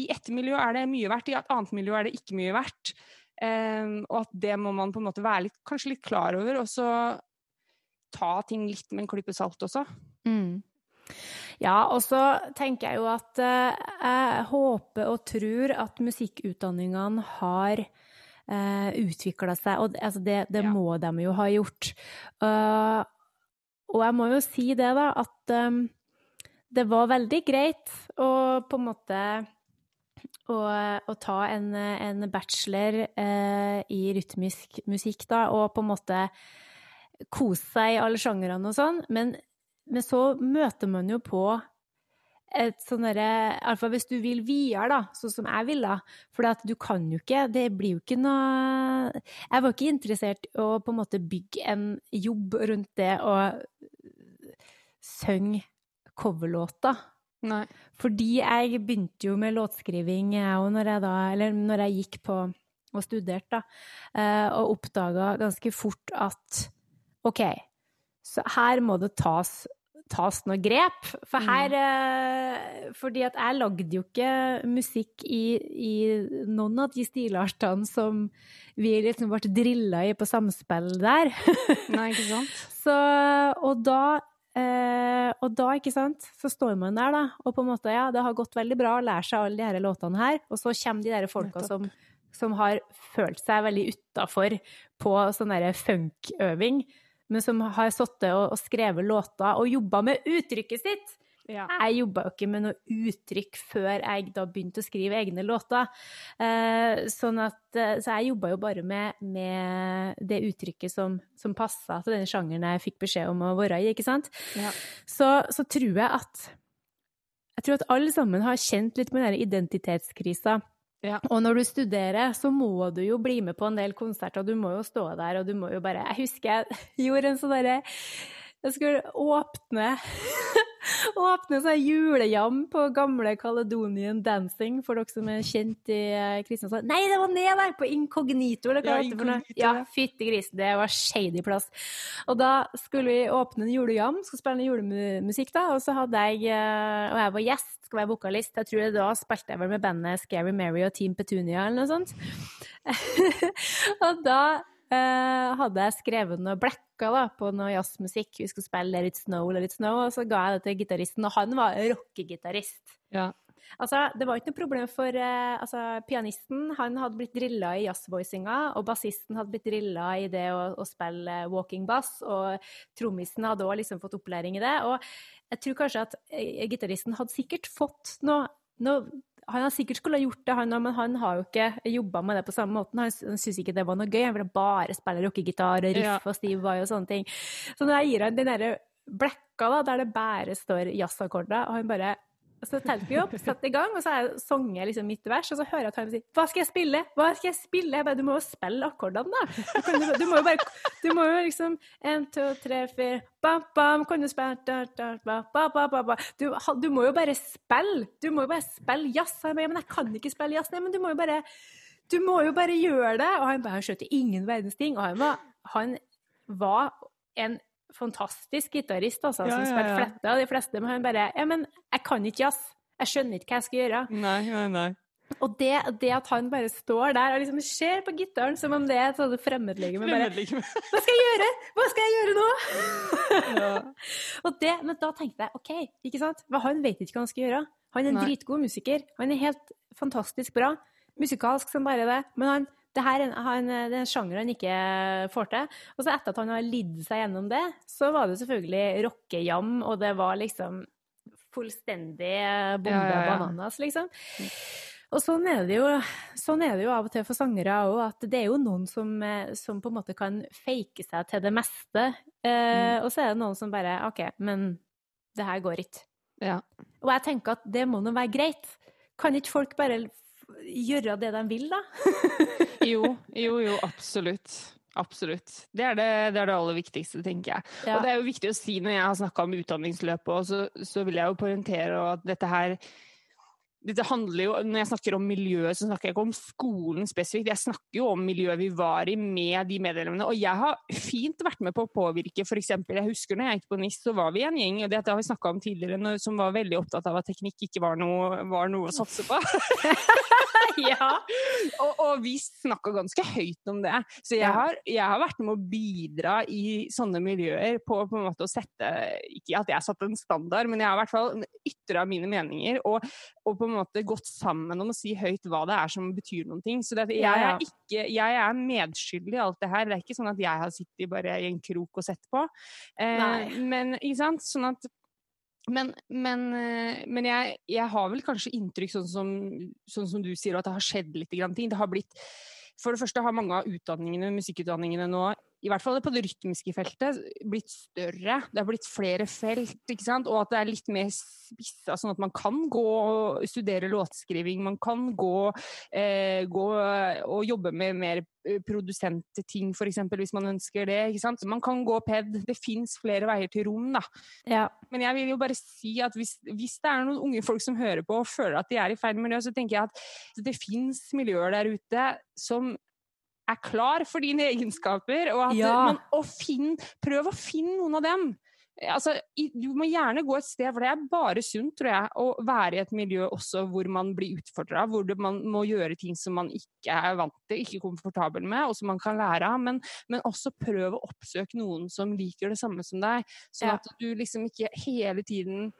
i ett miljø er det mye verdt, i et annet miljø er det ikke mye verdt. Um, og at det må man på en måte være litt, kanskje litt klar over, og så ta ting litt med en klype salt også. Mm. Ja, og så tenker jeg jo at uh, jeg håper og tror at musikkutdanningene har uh, eh, utvikla seg, og altså det, det ja. må de jo ha gjort. Uh, og jeg må jo si det, da, at um, det var veldig greit å på en måte å, å ta en, en bachelor eh, i rytmisk musikk, da, og på en måte kose seg i alle sjangrene og sånn, men, men, så møter man jo på et sånn derre Iallfall hvis du vil videre, da, sånn som jeg ville. For du kan jo ikke Det blir jo ikke noe Jeg var ikke interessert i å på en måte bygge en jobb rundt det å synge coverlåta. Nei. Fordi jeg begynte jo med låtskriving, jeg òg, når jeg da Eller når jeg gikk på og studerte, da, eh, og oppdaga ganske fort at OK, så her må det tas tas noe grep. For mm. her mm. Fordi at jeg lagde jo ikke musikk i, i noen av de stilartene som vi liksom ble drilla i på samspill der. Nei, ikke sant? Så, og da Eh, og da, ikke sant, så står man der, da, og på en måte, ja, det har gått veldig bra å lære seg alle de her låtene her, og så kommer de der folka som, som, har følt seg veldig utafor på sånn derre funkøving, men som har sittet og, og skrevet låter og jobba med uttrykket sitt. Ja. Jeg jobba jo ikke med noe uttrykk før jeg da begynte å skrive egne låter. Eh, sånn at, eh, så jeg jobba jo bare med, med, det uttrykket som, som passa til den sjangeren jeg fikk beskjed om å være i, ikke sant. Ja. Så, så, tror jeg at jeg tror at alle sammen har kjent litt med den identitetskrisa. Ja. Og når du studerer, så må du jo bli med på en del konserter, og du må jo stå der, og du må jo bare Jeg husker jeg gjorde en sånn derre jeg skulle åpne Åpne seg julejam på gamle Caledonian Dancing, for dere som er kjent i eh, Kristiansand. Nei, det var ned der! På Incognito, eller hva ja, det heter. Ja, fytti grisen, det var shady plass. Og da skulle vi åpne en julejam, skulle spille julemusikk, da, og så hadde jeg eh, Og jeg var gjest, skal være vokalist. Jeg tror da spilte jeg vel med bandet Scary Mary og Team Petunia, eller noe sånt. og da uh, hadde jeg skrevet noe blekka da, på noe jazzmusikk. Vi skulle spille Let It Snow, Let It Snow, og så ga jeg det til gitaristen, og han var rockegitarist. Ja. Altså, det var ikke noe problem for uh, altså, pianisten. Han hadde blitt drilla i jazzvoicinga, og bassisten hadde blitt drilla i det å, å spille walking bass, og trommisen hadde òg liksom fått opplæring i det. Og jeg tror kanskje at uh, gitaristen hadde sikkert fått noe, noe han har sikkert skulle ha gjort det, han men han har jo ikke jobba med det på samme måten. Han, han syntes ikke det var noe gøy. Han ville bare spille rockegitar og riff Ja. og Steve Vai og sånne ting. Så når jeg gir han den derre blekka da, der det bare står jazzakkorder, og han bare så telte vi opp, satte i gang, og så sang jeg liksom mitt vers, og så hører jeg at han sier 'Hva skal jeg spille?' Hva skal jeg spille? Jeg bare, du må jo spille akkordene, da. Du, jo- du må jo bare Du må jo liksom En, to, tre, fire Bam, bam, kan du spille da, da, ba, ba, ba, ba. Du, du må jo bare spille. Du må jo bare spille jazz. Yes. men jeg kan ikke spille jazz. Nei, men du må jo bare Du må jo bare gjøre det. Og han bare skjønte ingen verdens ting. Og han var, han var en fantastisk gitarist, altså, Ja, som ja, spilte av de fleste. Men han bare Ja, men jeg kan ikke jazz. Jeg skjønner ikke hva jeg skal gjøre. Nei, nei, nei. Og det, det at han bare står der og liksom ser på gitaren som om det er et sånt fremmedlegeme. Bare Hva skal jeg gjøre? Hva skal jeg gjøre nå? Ja. Og det, men da tenkte jeg OK, ikke sant? Men han vet ikke hva han skal gjøre. Han er en Nei. dritgod musiker. Han er helt fantastisk bra. Musikalsk som bare det. Men han, det her er en, han, det er en sjanger han ikke får til. Og så etter at han har lidd seg gjennom det, så var det selvfølgelig rockejam, og det var liksom fullstendig bombe Ja, ja, ja. bananas, liksom. Og sånn er, jo, sånn er det jo av og til for sangere òg, at det er jo noen som, som på en måte kan fake seg til det meste. Eh, Og så er det noen som bare OK, men det her går ikke. Ja. Og jeg tenker at det må nå være greit. Kan ikke folk bare gjøre det de vil, da? Jo, jo, jo, absolutt. Absolutt. Det er det, det er det aller viktigste, tenker jeg. Ja. Og det er jo viktig å si når jeg har snakka om utdanningsløpet, og så, så vil jeg jo poengtere at dette her dette handler jo, Når jeg snakker om miljøet, så snakker jeg ikke om skolen spesifikt. Jeg snakker jo om miljøet vi var i med de medlemmene. Og jeg har fint vært med på å påvirke. Eksempel, jeg husker når jeg gikk på NIS, så var vi en gjeng, og dette har vi snakka om tidligere, som var veldig opptatt av at teknikk ikke var noe, var noe å satse på. ja. og, og vi snakka ganske høyt om det. Så jeg, har, jeg har vært med å bidra i sånne miljøer på, på en måte å sette Ikke at jeg satte en standard, men jeg har i hvert fall ytra mine meninger. Og, og på en måte gått sammen om å si høyt hva det er som betyr noen ting. Så det, jeg, er ikke, jeg er medskyldig i alt det her. Det er ikke sånn at jeg har sittet bare i en krok og sett på. Eh, men ikke sant? Sånn at men, men, eh, men jeg, jeg har vel kanskje inntrykk, sånn som, sånn som du sier, at det har skjedd litt grann ting. Det har blitt For det første har mange av utdanningene, musikkutdanningene nå, i hvert fall på det rytmiske feltet, blitt større. Det har blitt flere felt, ikke sant. Og at det er litt mer spissa, sånn at man kan gå og studere låtskriving. Man kan gå, eh, gå og jobbe med mer eh, produsentting, f.eks., hvis man ønsker det. ikke sant? Man kan gå PED. Det fins flere veier til rom, da. ja. Men jeg vil jo bare si at hvis, hvis det er noen unge folk som hører på og føler at de er i feil miljø, så tenker jeg at det fins miljøer der ute som er klar for dine egenskaper, og, at Ja. man, og finn, prøv å finne noen av dem. Altså, du må gjerne gå et sted, for det er bare sunt, tror jeg, å være i et miljø også hvor man blir utfordra, hvor man må gjøre ting som man ikke er vant til, ikke komfortabel med, og som man kan lære av. Men, men også prøv å oppsøke noen som liker det samme som deg, sånn at du liksom ikke hele tiden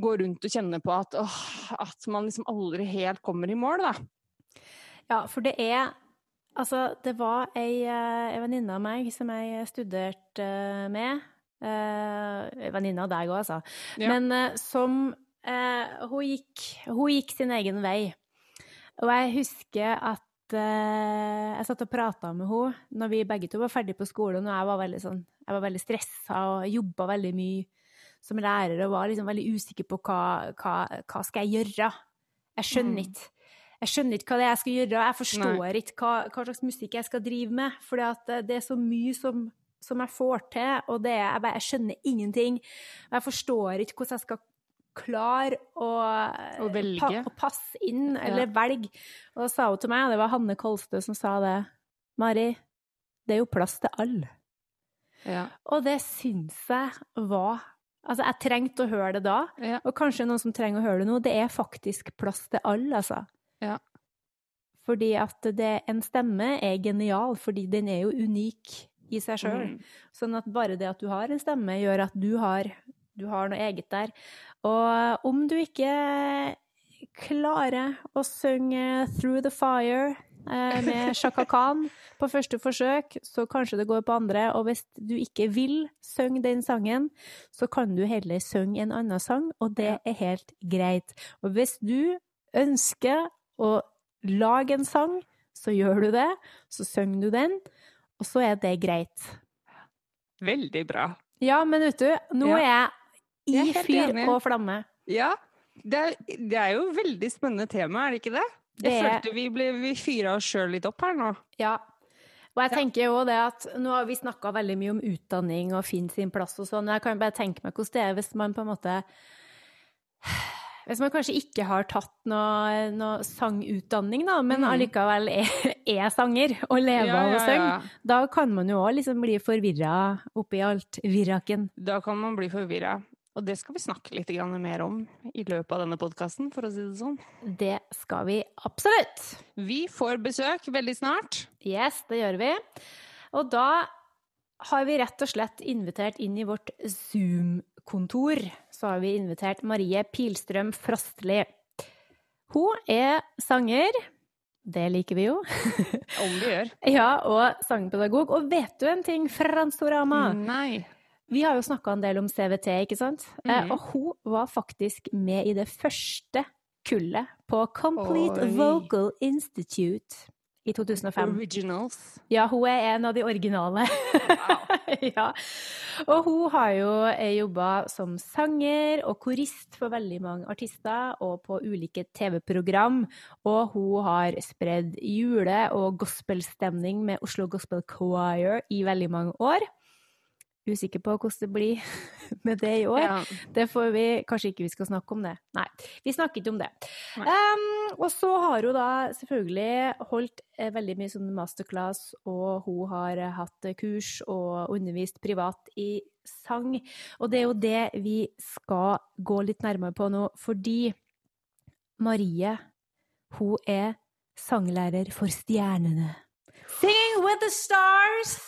går rundt og kjenner på at, åh, at man liksom aldri helt kommer i mål, da. Ja, for det er Altså, det var ei, eh, ei venninne av meg som jeg studerte eh, med. Eh, venninne av deg òg, altså. Ja. Men eh, som eh, hun, gikk, hun gikk sin egen vei. Og jeg husker at eh, jeg satt og prata med henne når vi begge to var ferdige på skolen, og jeg var veldig, sånn, jeg var veldig stressa og jobba veldig mye som lærer og var liksom veldig usikker på hva, hva, hva skal jeg gjøre. Jeg skjønner Mm. Jeg skjønner ikke hva det er jeg skal gjøre, jeg forstår ikke hva, hva slags musikk jeg skal drive med, for det er så mye som, som jeg får til, og det er, jeg, bare, jeg skjønner ingenting. Jeg forstår ikke hvordan jeg skal klare å, Å velge. Pa, å passe inn, eller velge. Og da sa hun til meg, og det var Hanne Kolstø som sa det, Mari, det er jo plass til alle. Ja. Og det syns jeg var Altså, jeg trengte å høre det da, Ja. og kanskje noen som trenger å høre det nå. Det er faktisk plass til alle, altså. Ja. Fordi at det, en stemme er genial, fordi den er jo unik i seg sjøl. Mm. Sånn at bare det at du har en stemme, gjør at du har, du har noe eget der. Og om du ikke klarer å synge 'Through the Fire' eh, med Shaka Khan på første forsøk, så kanskje det går på andre. Og hvis du ikke vil synge den sangen, så kan du heller synge en annen sang, og det er helt greit. Og hvis du ønsker å lag en sang, så gjør du det. Så synger du den, og så er det greit. Veldig bra. Ja, men vet du, nå er jeg i Jeg er fyr enig. og flamme. Ja, det er, det er jo veldig spennende tema, er det ikke det? Jeg Det følte vi, ble, vi fyra oss sjøl litt opp her nå. Ja. Og jeg tenker jo det at nå har vi snakka veldig mye om utdanning og finne sin plass og sånn. Jeg kan bare tenke meg hvordan det er hvis man på en måte Hvis man kanskje ikke har tatt noe, noe sangutdanning, da, men mm. allikevel er, er sanger og lever av å synge, da kan man jo òg liksom bli forvirra oppi alt viraken. Da kan man bli forvirra. Og det skal vi snakke litt mer om i løpet av denne podkasten, for å si det sånn. Det skal vi absolutt. Vi får besøk veldig snart. Yes, det gjør vi. Og da har vi rett og slett invitert inn i vårt Zoom-kontor, så har vi invitert Marie Pilstrøm Frostli. Hun er sanger, det liker vi jo, Om vi gjør. ja, og sangpedagog. Og vet du en ting, Fransorama? Nei. Vi har jo snakka en del om CVT, ikke sant? Mm Mhm. Og hun var faktisk med i det første kullet på Complete Oi. Vocal Institute i 2005. Originals. Ja, hun er en av de originale. ja. Og hun har jo jobba som sanger og korist for veldig mange artister, og på ulike TV-program. Og hun har spredd jule- og gospelstemning med Oslo Gospel Choir i veldig mange år. Usikker på hvordan det blir med det i år. Ja. Det får vi Kanskje ikke vi skal snakke om det. Nei, vi snakker ikke om det. Um, og så har hun da selvfølgelig holdt eh, veldig mye sånn masterclass, og hun har eh, hatt eh, kurs og undervist privat i sang. Og det er jo det vi skal gå litt nærmere på nå, fordi Marie, hun er sanglærer for stjernene. Singing with the stars!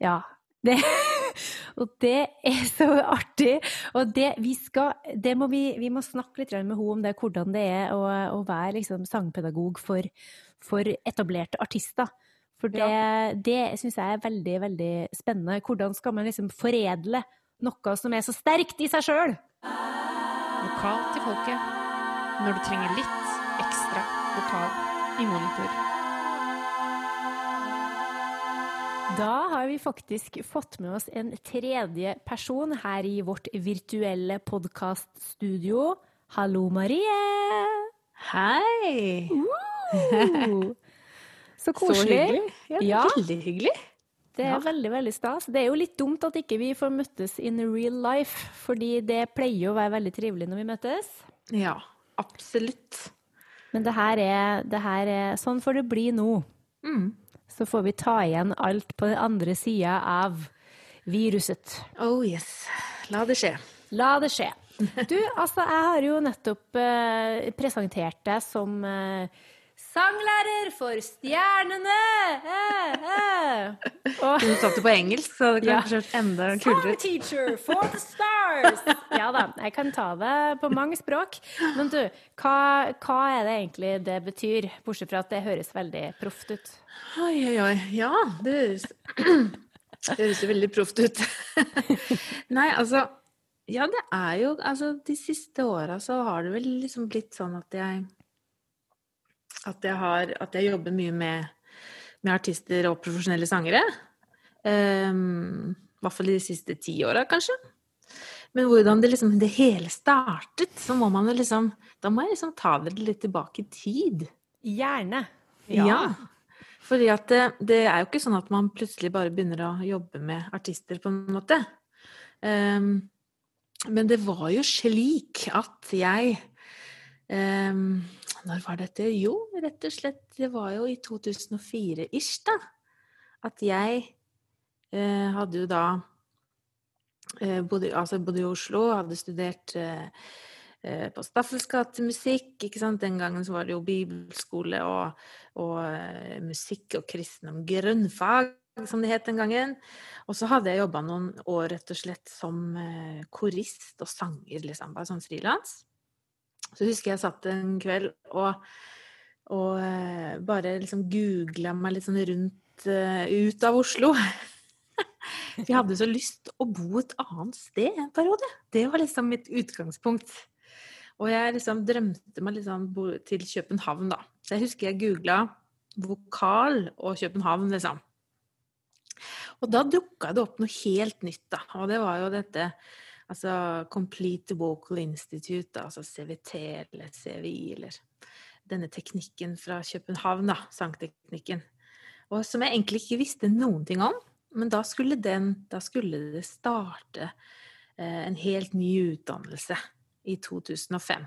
Ja. Det, og det er så artig. Og det, vi, skal, det må vi, vi må snakke litt med henne om det, hvordan det er å, å være liksom, sangpedagog for, for etablerte artister. For det, det syns jeg er veldig, veldig spennende. Hvordan skal man liksom foredle noe som er så sterkt i seg sjøl? Vokal til folket når du trenger litt ekstra vokal i monitor. Da har vi faktisk fått med oss en tredje person her i vårt virtuelle podkaststudio. Hallo, Marie! Hei! Uh, så Så koselig. hyggelig. Ja, Ja. Veldig hyggelig. Det er Ja. veldig, veldig stas. Det er jo litt dumt at ikke vi får møttes in real life, fordi det pleier å være veldig trivelig når vi møtes. Ja, absolutt. Men det her er, det her er Sånn får det bli nå. Mm. Så får vi ta igjen alt på den andre sida av viruset. Oh yes. La det skje. La det skje. Du, altså, jeg har jo nettopp eh, presentert deg som eh, sanglærer for stjernene! Eh, eh. Og Du satt det på engelsk, så det Ja. kanskje enda kulere ut. teacher for the stars! Ja da, jeg kan ta det på mange språk. Men du, hva, hva er det egentlig det betyr? Bortsett fra at det høres veldig proft ut. Oi, oi, oi. Ja, det høres, det høres jo veldig proft ut. Nei, altså Ja, det er jo Altså, de siste åra så har det vel liksom blitt sånn at jeg At jeg har At jeg jobber mye med, med artister og profesjonelle sangere. Um, I hvert fall de siste ti åra, kanskje. Men hvordan det liksom det hele startet, så må man liksom Da må jeg liksom ta dere litt tilbake i tid. Gjerne. Ja. Fordi at det, det er jo ikke sånn at man plutselig bare begynner å jobbe med artister, på en måte. Um, men det var jo slik at jeg ehm, Når var dette? Jo, rett og slett, det var jo i 2004-ish, da. At jeg uh, hadde jo da uh, bodde, altså bodde i Oslo, hadde studert eh, på Staffels gatemusikk. Den gangen så var det jo bibelskole og, og musikk og kristendom grunnfag, som det het den gangen. Og så hadde jeg jobba noen år rett og slett som korist og sanger, liksom, bare sånn frilans. Så husker jeg satt en kveld og, og eh, bare liksom googla meg litt sånn rundt eh, ut av Oslo. Jeg hadde så lyst å bo et annet sted en periode. Det var liksom mitt utgangspunkt. Og jeg liksom drømte meg liksom til København, da. Så jeg husker jeg googla vokal og København, liksom. Og da dukka det opp noe helt nytt, da. Og det var jo dette altså Complete Vocal Institute, altså CVT eller CVI, eller denne teknikken fra København, da, sangteknikken. Og som jeg egentlig ikke visste noen ting om. Men da skulle, den, da skulle det starte eh, en helt ny utdannelse i 2005.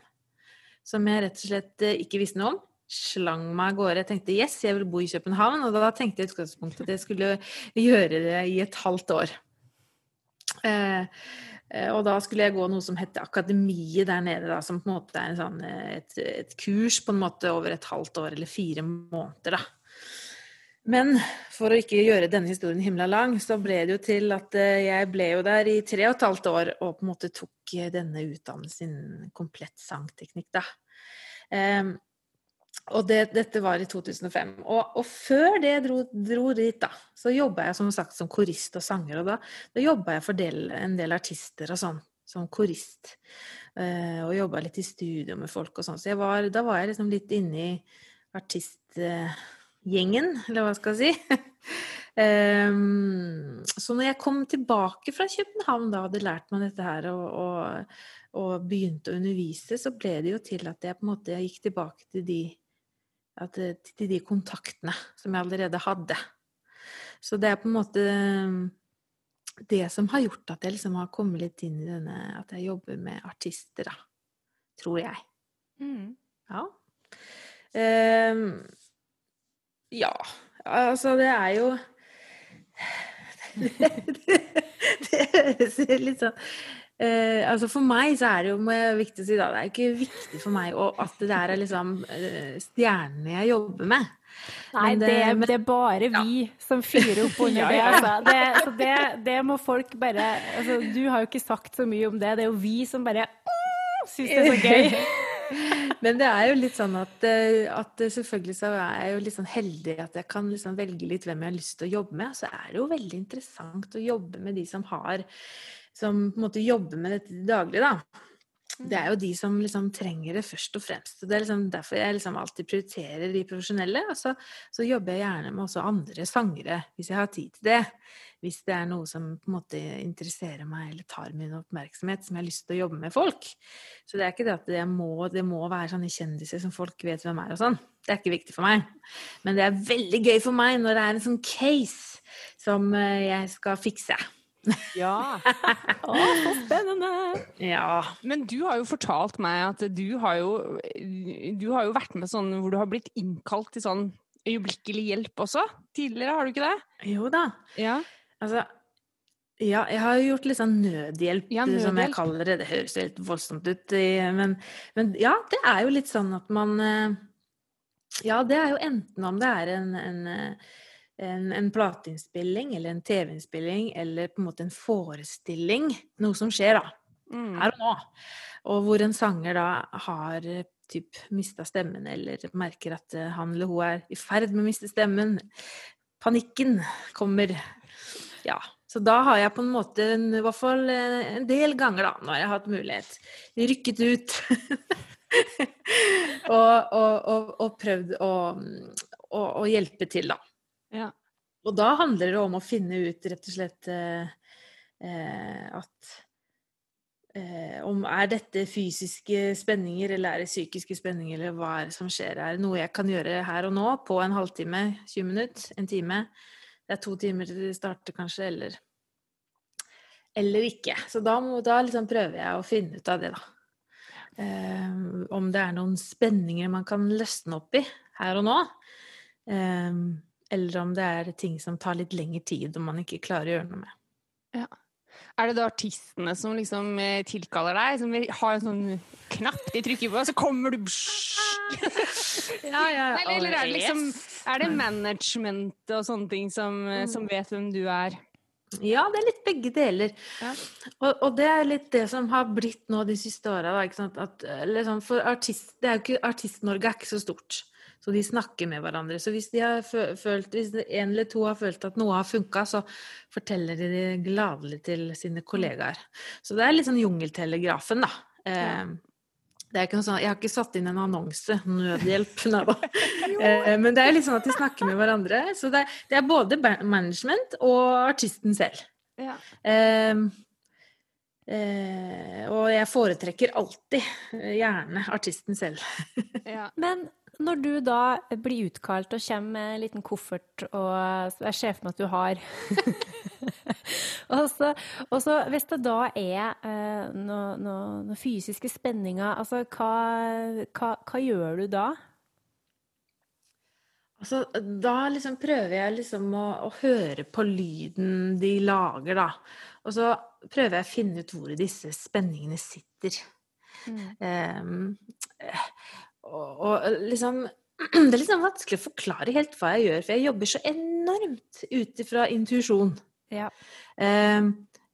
Som jeg rett og slett eh, ikke visste noe om. Slang meg av gårde. Jeg tenkte yes, jeg vil bo i København. Og da tenkte jeg i utgangspunktet at jeg skulle gjøre det i et halvt år. Eh, og da skulle jeg gå noe som heter Akademiet der nede, da, som på en måte er en sånn, eh, et, et, kurs på en måte over et halvt år eller fire måneder. da. Men for å ikke gjøre denne historien himla lang, så ble det jo til at eh, jeg ble jo der i tre og et halvt år og på en måte tok eh, denne utdannelsen komplett sangteknikk, da. Um, og det, dette var i 2005. Og, og før det dro, dro dit, da, så jobba jeg som sagt som korist og sanger. Og da, da jobba jeg for del, en del artister og sånn, som korist. Uh, og jobba litt i studio med folk og sånn. Så var, da var jeg liksom litt inne i artist... Uh, eller hva skal jeg si. um, så når jeg kom tilbake fra København da hadde lært meg dette her og, og, og, begynte å undervise, så ble det jo til at jeg på en måte gikk tilbake til de, at, til de kontaktene som jeg allerede hadde. Så det er på en måte det som har gjort at jeg liksom har kommet litt inn i denne At jeg jobber med artister, da. Tror jeg. Mm. Ja. Um, ja. Altså, det er jo Det høres litt sånn eh, altså For meg så er det jo viktig å si da, det er ikke viktig for meg at det der er liksom eh, stjernene jeg jobber med. Nei, det, det, det, er bare vi ja. som fyrer opp under det. Altså. Det, så det, det, må folk bare altså, Du har jo ikke sagt så mye om det. Det er jo vi som bare syns det er så gøy. Men det er jo litt sånn at, eh, at, selvfølgelig så er jeg jo litt sånn heldig at jeg kan liksom velge litt hvem jeg har lyst til å jobbe med. Så er det jo veldig interessant å jobbe med de som har Som på en måte jobber med dette daglig, da. Det er jo de som liksom trenger det først og fremst. og Det er liksom derfor jeg liksom alltid prioriterer de profesjonelle. Og så, så, jobber jeg gjerne med også andre sangere, hvis jeg har tid til det hvis det er noe som på en måte interesserer meg eller tar min oppmerksomhet, som jeg har lyst til å jobbe med folk. Så det er ikke det at det må, det må være sånne kjendiser som folk vet hvem er og sånn. Det er ikke viktig for meg. Men det er veldig gøy for meg når det er en sånn case som eh, jeg skal fikse. Ja. Å, så spennende! Ja. Men du har jo fortalt meg at du har jo, du har jo vært med sånn hvor du har blitt innkalt til sånn øyeblikkelig hjelp også? Tidligere, har du ikke det? Jo da. Ja. Altså, ja, jeg har gjort litt sånn nødhjelp, ja, nødhjelp, som jeg kaller det. Det høres jo helt voldsomt ut, men, men, ja, det er jo litt sånn at man eh, Ja, det er jo enten om det er en, en, en, en plateinnspilling eller en TV-innspilling eller på en måte en forestilling, noe som skjer, da. Mm. Her og nå. Og hvor en sanger da har eh, typ mista stemmen, eller merker at eh, han eller hun er i ferd med å miste stemmen. Panikken kommer ja. Så da har jeg på en måte, i hvert fall eh, en del ganger, da, når jeg har hatt mulighet, rykket ut. og, og, og, og, prøvd å, å, hjelpe til, da. Ja. Og da handler det om å finne ut rett og slett eh, eh at eh, om Er dette fysiske spenninger, eller er det psykiske spenninger, eller hva er det som skjer? Er det noe jeg kan gjøre her og nå, på en halvtime, 20 minutter, en time? det er to timer til det starter, kanskje, eller eller ikke. Så da, må, da liksom prøver jeg å finne ut av det, da. Um, om det er noen spenninger man kan løsne opp i her og nå. Um, eller om det er ting som tar litt lengre tid, og man ikke klarer å gjøre noe med. Ja. Er det da artistene som liksom eh, tilkaller deg, som har en sånn knapp de trykker på, og så kommer du ja, ja. Eller, eller er, det liksom, er det management og sånne ting som, eh, som vet hvem du er? Ja, det er litt begge deler. Ja. Og, og det er litt det som har blitt nå de siste åra. Liksom, for artist, Artist-Norge er ikke så stort. Så de snakker med hverandre. Så hvis, de har følt, hvis en eller to har følt at noe har funka, så forteller de det gladelig til sine kollegaer. Så det er litt sånn jungeltelegrafen, da. Eh, det er ikke noe sånn, jeg har ikke satt inn en annonse, nødhjelp, nei da. Eh, men det er litt sånn at de snakker med hverandre. Så det er, det er både management og artisten selv. Ja. Eh, eh, og jeg foretrekker alltid, eh, gjerne, artisten selv. Ja. Men når du da blir utkalt og kommer med en liten koffert, og er sjef med at du har og, så, og så hvis det da er eh, noen no, no fysiske spenninger, altså hva, hva, hva gjør du da? Altså, da liksom prøver jeg liksom å, å høre på lyden de lager, da. Og så prøver jeg å finne ut hvor disse spenningene sitter. Mm. eh, og, og liksom Det er liksom vanskelig å forklare helt hva jeg gjør, for jeg jobber så enormt ut ifra intuisjon. Ja. Eh,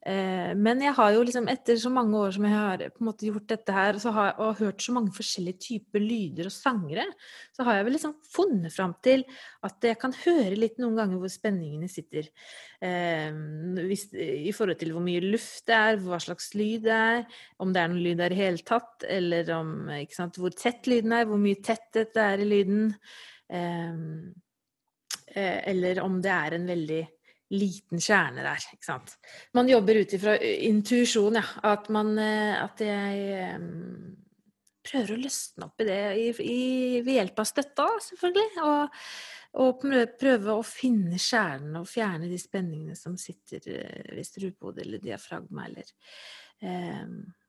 men jeg har jo liksom, etter så mange år som jeg har på en måte gjort dette her, har, og hørt så mange forskjellige typer lyder og sangere, så har jeg vel liksom funnet fram til at jeg kan høre litt noen ganger hvor spenningene sitter. Eh, hvis, I forhold til hvor mye luft det er, hva slags lyd det er, om det er noen lyd der i hele tatt, eller om, sant, hvor tett lyden er, hvor mye tetthet det er i lyden. Ehm, eh, eller om det er en veldig liten kjerne der, ikke sant. Man jobber ut ifra intuisjon, ja. At man At jeg prøver å løsne opp i det i, i, ved hjelp av støtta, selvfølgelig. Og, og prøve å finne kjernen og fjerne de spenningene som sitter ved strupehodet eller diafragma eller eh,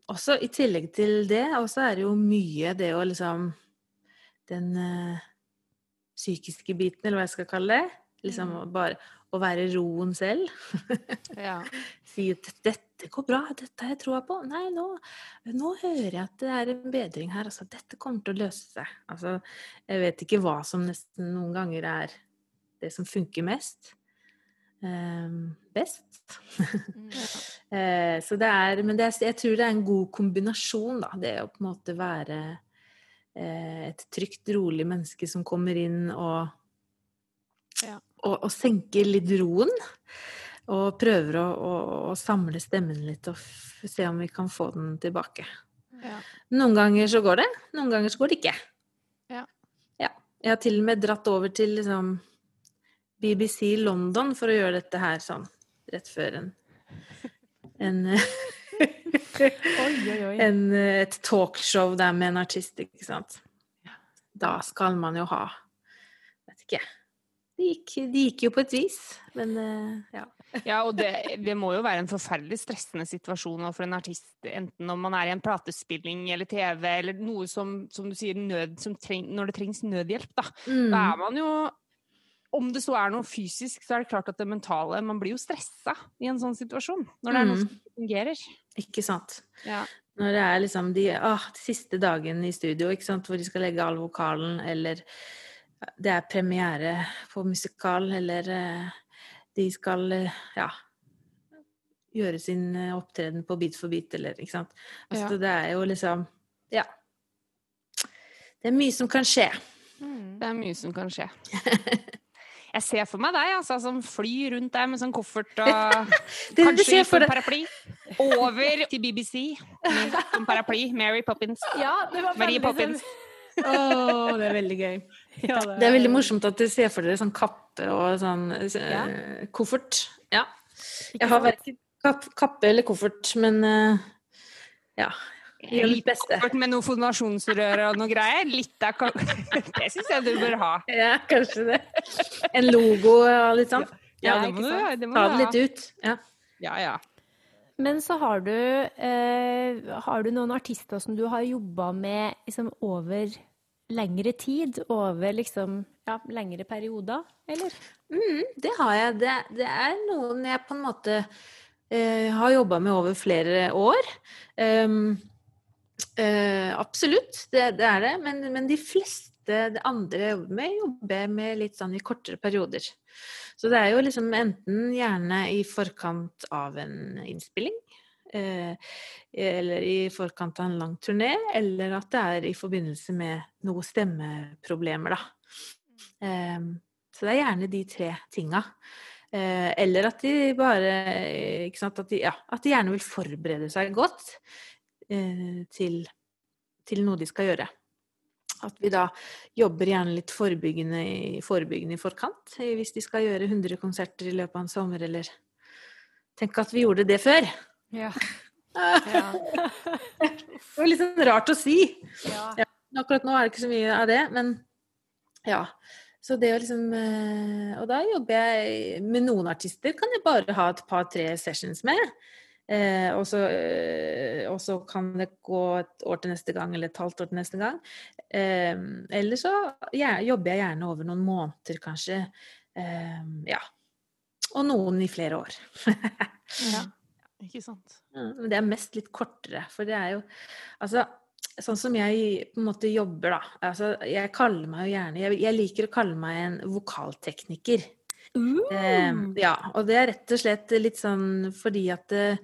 Også i tillegg til det, også er det jo mye det å liksom Den eh, psykiske biten, eller hva jeg skal kalle det. Liksom å bare å være roen selv. Ja. Si at 'dette går bra, dette har jeg troa på'. Nei, nå, nå hører jeg at det er en bedring her. Altså, dette kommer til å løse seg. Altså, jeg vet ikke hva som nesten noen ganger er det som funker mest. Um, best. uh, så det er, men det er, jeg tror det er en god kombinasjon, da. Det å på en måte være uh, et trygt, rolig menneske som kommer inn og, Ja. Og, og senker litt roen. Og prøver å, å, å samle stemmen litt og se om vi kan få den tilbake. Ja. Noen ganger så går det, noen ganger så går det ikke. Ja. Ja. Jeg har til og med dratt over til liksom BBC London for å gjøre dette her sånn rett før en, en en, et talkshow der med en artist, ikke sant. Da skal man jo ha Vet ikke. Det gikk, det gikk jo på et vis, men eh, ja. Ja, og det, det må jo være en forferdelig stressende situasjon for en artist, enten om man er i en platespilling eller TV, eller noe som, som du sier, nød, som treng, når det trengs nødhjelp, da. Da Mm. er man jo Om det så er noe fysisk, så er det klart at det mentale Man blir jo stressa i en sånn situasjon, når det er noe Mm. som ikke fungerer. Ikke sant. Ja. Når det er liksom de, å, de siste dagen i studio, ikke sant, hvor de skal legge all vokalen, eller det er premiere på musikal, eller eh, de skal eh, ja, gjøre sin eh, opptreden på Bit for bit, eller ikke sant. Altså, Ja. Det er jo liksom Ja. Det er mye som kan skje. Det er mye som kan skje. Jeg ser for meg deg altså, som flyr rundt der med sånn koffert og Det, det kanskje sånn deg. paraply. Over til BBC med sånn paraply. Mary Poppins. Ja, det var Marie Poppins. Å, det er veldig gøy. Ja, Det er veldig morsomt at dere ser for dere sånn kappe og sånn eh, Ja. koffert. Ja. Jeg har verken kapp, kappe eller koffert, men eh, ja. Gjør mitt beste. Koffert med noe fonasjonsrør og noe greier. Litt av Det syns jeg du bør ha. Ja, kanskje det. En logo og litt sånn. Ja, det må du, det må Ta det litt ut. Ja. Ja, ja. Men så har du, eh, har du noen artister som du har jobba med liksom, over lengre tid? Over liksom ja, lengre perioder, eller? Mm, det har jeg. Det, det er noen jeg på en måte eh, har jobba med over flere år. Um, eh, absolutt, det, det er det. Men, men de fleste det, andre jeg jobber med, jobber med litt sånn i kortere perioder. Så det er jo liksom enten gjerne i forkant av en innspilling, eller i forkant av en lang turné, eller at det er i forbindelse med noen stemmeproblemer, da. Eh, så det er gjerne de tre tinga. Eh, eller at de bare ikke sant, at de, ja, at de gjerne vil forberede seg godt eh, til, til noe de skal gjøre. At vi da jobber gjerne litt forebyggende, forebyggende, i forkant, hvis de skal gjøre 100 konserter i løpet av en sommer, eller Tenk at vi gjorde det før! Ja. det var litt sånn rart å si. Ja. Ja, akkurat nå er det ikke så mye av det, men ja. Så det å liksom eh, Og da jobber jeg med noen artister, kan jeg bare ha et par-tre sessions med. Eh, og, så, eh, og, så, kan det gå et år til neste gang, eller et halvt år til neste gang. Eh, eller så ja, jobber jeg gjerne over noen måneder, kanskje. Eh, ja. Og noen i flere år. Ja, ikke sant. Men det er mest litt kortere, for det er jo Altså, sånn som jeg på en måte jobber, da. Altså, jeg kaller meg jo gjerne jeg, jeg liker å kalle meg en vokaltekniker. Eh, ja, og det er rett og slett litt sånn fordi at eh,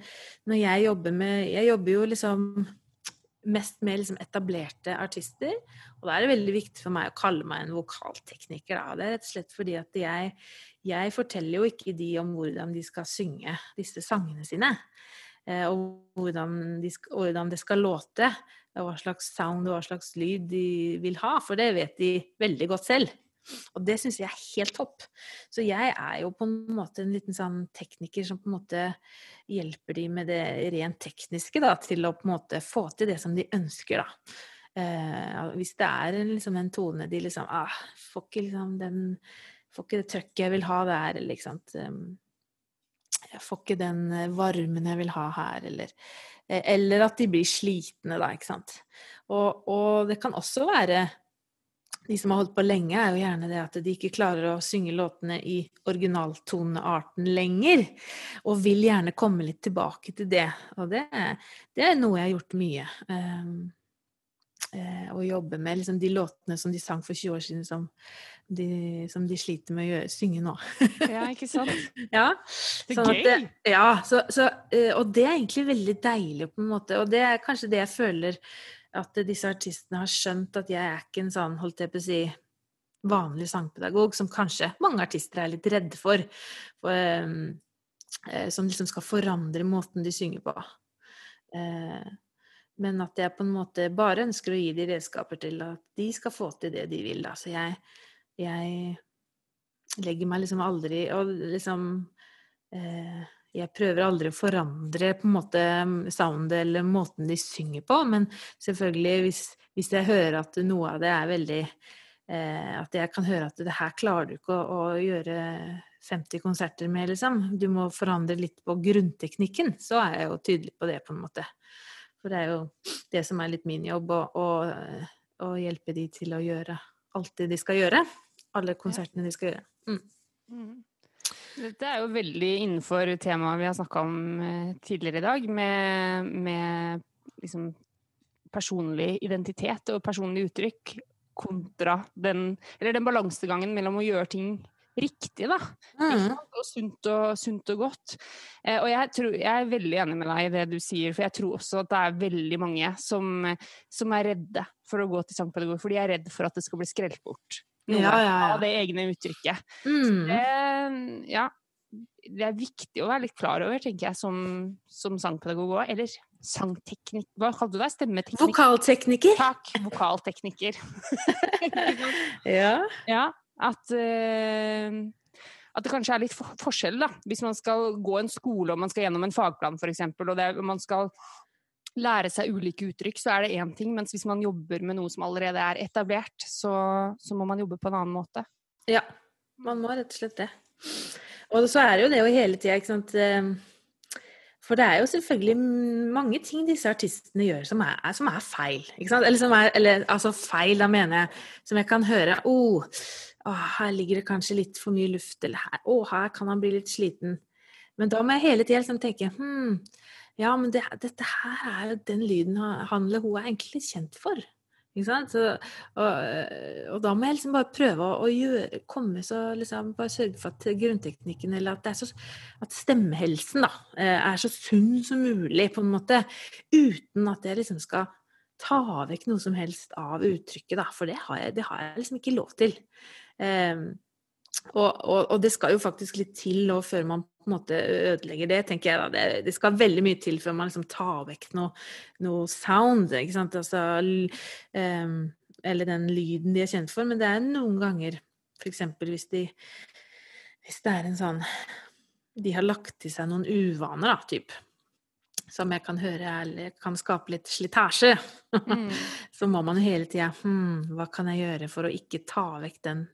når jeg jobber med Jeg jobber jo liksom mest med liksom etablerte artister, og da er det veldig viktig for meg å kalle meg en vokaltekniker. Da. Det er rett og slett fordi at jeg, jeg forteller jo ikke de om hvordan de skal synge disse sangene sine. Eh, og hvordan, de, hvordan, det skal låte, hva slags sound og hva slags lyd de vil ha. For det vet de veldig godt selv. Og det syns jeg er helt topp. Så jeg er jo på en måte en liten sånn tekniker som på en måte hjelper de med det rent tekniske, da, til å på en måte få til det som de ønsker, da. Eh, hvis det er liksom, en tone de liksom ah, får ikke liksom den Får ikke det trøkket jeg vil ha der, eller ikke sant. Jeg får ikke den varmen jeg vil ha her, eller Eller at de blir slitne, da, ikke sant. Og, og det kan også være de som har holdt på lenge, er jo gjerne det at de ikke klarer å synge låtene i originaltonearten lenger, og vil gjerne komme litt tilbake til det. Og det, det er noe jeg har gjort mye. Um, å jobbe med liksom de låtene som de sang for 20 år siden, som de, som de sliter med å gjøre, synge nå. Ja, ikke sant? ja. Det er sånn gøy! Det, ja, så, så, og det er egentlig veldig deilig, på en måte. Og det er kanskje det jeg føler at disse artistene har skjønt at jeg er ikke en sånn, holdt jeg på å si, vanlig sangpedagog, som kanskje mange artister er litt redde for. for um, som liksom skal forandre måten de synger på. Uh, men at jeg på en måte bare ønsker å gi de redskaper til at de skal få til det de vil. Da. Så jeg, jeg legger meg liksom aldri og liksom eh, jeg prøver aldri å forandre på en måte soundet eller måten de synger på, men selvfølgelig hvis, hvis jeg hører at noe av det er veldig eh, At jeg kan høre at det her klarer du ikke å, å, gjøre 50 konserter med, liksom. Du må forandre litt på grunnteknikken. Så er jeg jo tydelig på det, på en måte. For det er jo det som er litt min jobb, å, å, å hjelpe de til å gjøre det de skal gjøre. Alle konsertene de skal gjøre. Mm. Mm. Dette er jo veldig innenfor temaet vi har snakka om eh, tidligere i dag, med, med liksom personlig identitet og personlig uttrykk kontra den Eller den balansegangen mellom å gjøre ting riktig, da. Mm. Og sunt og, sunt og godt. Eh, og jeg, tror, jeg, er veldig enig med deg i det du sier, for jeg tror også at det er veldig mange som, som er redde for å gå til sangpedagog, for de er redd for at det skal bli skrelt bort. Noe Ja, ja, ja. av det egne uttrykket. Mm. Det, ja, det er viktig å være litt klar over, tenker jeg, som, som sangpedagog òg. Eller sangteknikk Hva kalte du deg? Stemmeteknikk? Vokaltekniker. Takk. Vokaltekniker. Ja. ja, at uh, at det kanskje er litt for forskjell, da. Hvis man skal gå en skole og man skal gjennom en fagplan, f.eks., og det, man skal lære seg ulike uttrykk, så er det én ting. Mens hvis man jobber med noe som allerede er etablert, så, så må man jobbe på en annen måte. Ja, man må rett og slett det. Og så er det jo det jo hele tida, ikke sant eh, For det er jo selvfølgelig mange ting disse artistene gjør som er, som er feil. Eller, som er, eller altså feil, da mener jeg, som jeg kan høre oh, oh, her ligger det kanskje litt for mye luft, eller her, å, her kan han bli litt sliten. Men da må jeg hele tida liksom tenke hm, ja, men det, dette her er jo den lyden han eller hun er egentlig kjent for. Ikke sant? Så, og, og, da må jeg liksom bare prøve å, å gjøre, komme så liksom, Bare sørge for at grunnteknikken eller at, så, at stemmehelsen da, eh, er så sunn som mulig, på en måte. Uten at jeg liksom skal ta vekk noe som helst av uttrykket, da. For det har jeg, det har jeg liksom ikke lov til. Um, og, og, og, det skal jo faktisk litt til nå før man på en måte ødelegger det, tenker jeg da. Det, det skal veldig mye til før man liksom tar vekk noe, noe sound, ikke sant. Altså, um, eller den lyden de er kjent for. Men det er noen ganger, f.eks. hvis de Hvis det er en sånn De har lagt til seg noen uvaner, da, typ. Som jeg kan høre eller kan skape litt slitasje. Mm. så må man hele tida hm, Hva kan jeg gjøre for å ikke ta vekk den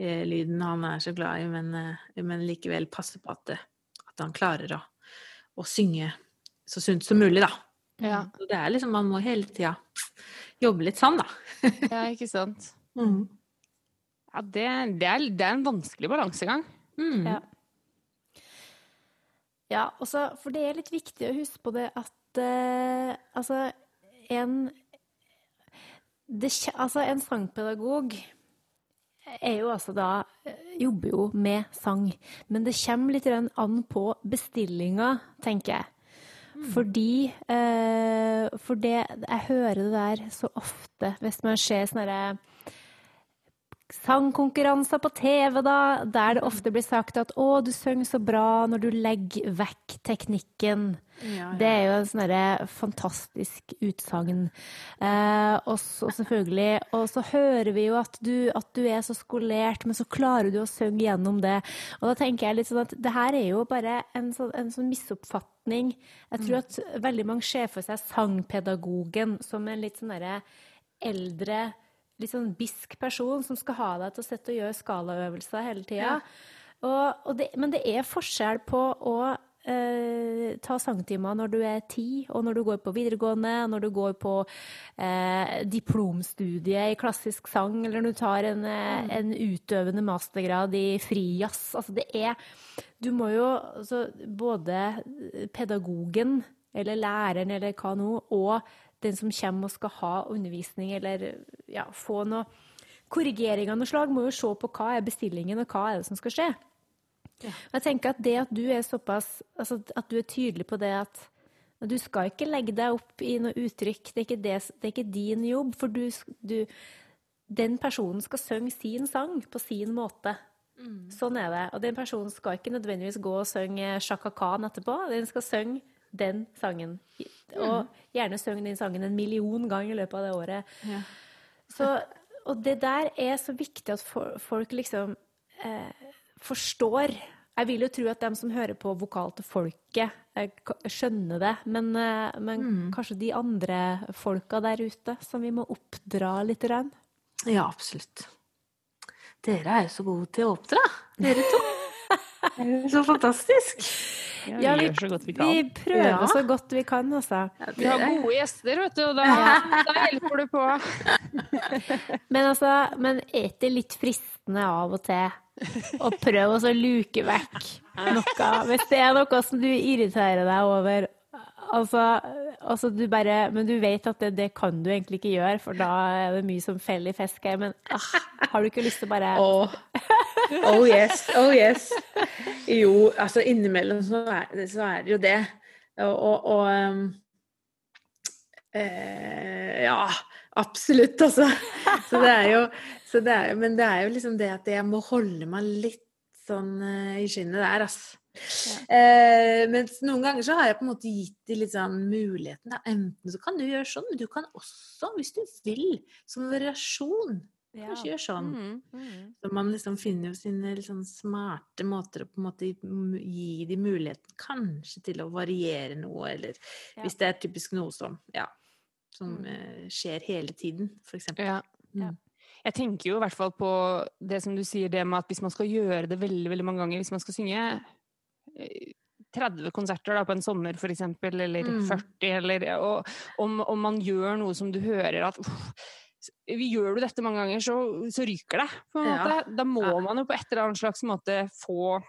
Eh, lyden han er så glad i, men, eh, men likevel passe på at, at han klarer å, å, synge så sunt som mulig, da. Ja. Så det er liksom, man må hele tida jobbe litt sånn, da. ja, ikke sant. Mm. Ja, det, det, er, det, er, en vanskelig balansegang. Mm. Ja. Ja også, for det er litt viktig å huske på det at uh, altså en det, altså, en sangpedagog er jo altså da Jobber jo med sang. Men det kommer litt an på bestillinga, tenker jeg. Mm. Fordi eh, For det Jeg hører det der så ofte hvis man ser sånne sangkonkurranser på TV, da, der det ofte blir sagt at 'å, du synger så bra når du legger vekk teknikken'. Ja, ja. Det er jo en sånn fantastisk utsagn. Eh, og så selvfølgelig Og så hører vi jo at du, at du, er så skolert, men så klarer du å synge gjennom det. Og da tenker jeg litt sånn at det her er jo bare en sånn, en sånn misoppfatning. Jeg tror mm. at veldig mange ser for seg sangpedagogen som en litt sånn derre eldre litt sånn bisk person som skal ha deg til å sette og gjøre skalaøvelser hele tida. Ja. men det er forskjell på å eh, ta sangtimer når du er ti, og når du går på videregående, når du går på eh, diplomstudie i klassisk sang, eller når du tar en, eh, mm. en utøvende mastergrad i frijazz. Altså det er Du må jo altså, Både pedagogen, eller læreren, eller hva nå, og den som kommer og skal ha undervisning eller ja, få noe korrigering av noe slag, må jo se på hva er bestillingen, og hva er det som skal skje. Ja. Jeg tenker at det at du er såpass altså At du er tydelig på det at du skal ikke legge deg opp i noe uttrykk. Det er ikke, det, det er ikke din jobb. For du, du, Den personen skal synge sin sang på sin måte. Mm. Sånn er det. Og den personen skal ikke nødvendigvis gå og synge Shaka Khan etterpå. Den skal synge den sangen. Og gjerne syng den sangen en million ganger i løpet av det året. Ja. Så, og det der er så viktig at folk liksom eh, forstår. Jeg vil jo tro at de som hører på Vokal til folket, eh, skjønner det. Men, eh, men mm. kanskje de andre folka der ute som vi må oppdra litt? Rann. Ja, absolutt. Dere er jo så gode til å oppdra, dere to. Det er så fantastisk. Ja, vi, vi, vi prøver ja. så godt vi kan, altså. Ja, vi har gode gjester, vet du, og da, da hjelper du på. men altså, men er det litt fristende av og til å prøve å luke vekk noe? Hvis det er noe som du irriterer deg over, Altså, altså, du bare Men du vet at det, det, kan du egentlig ikke gjøre, for da er det mye som feller i fisk her. Men ah, har du ikke lyst til å bare oh. Oh. yes. Oh yes. Jo, altså innimellom så er, så er det jo det. Og, og, og um, eh, Ja, absolutt, altså. Så det er jo det er, Men det er jo liksom det at jeg må holde meg litt sånn uh, i skinnet der, altså. Ja. Eh, mens noen ganger så har jeg på en måte gitt de litt sånn muligheten. Da. Enten så kan du gjøre sånn, men du kan også, hvis du vil, som variasjon, kanskje ja. gjøre sånn. Mm, mm. Så man liksom finner jo sine liksom smarte måter å på en måte gi de muligheten kanskje til å variere noe, eller ja. hvis det er typisk noe som, ja, som mm. uh, skjer hele tiden, for eksempel. Ja. Mm. Jeg tenker jo i hvert fall på det som du sier, det med at hvis man skal gjøre det veldig veldig mange ganger, hvis man skal synge 30 konserter da, på en sommer f.eks., eller mm. 40, eller og, om, om, man gjør noe som du hører at uff, Gjør du dette mange ganger, så, så ryker det. på en ja. Da må ja. man jo på et eller annet slags måte få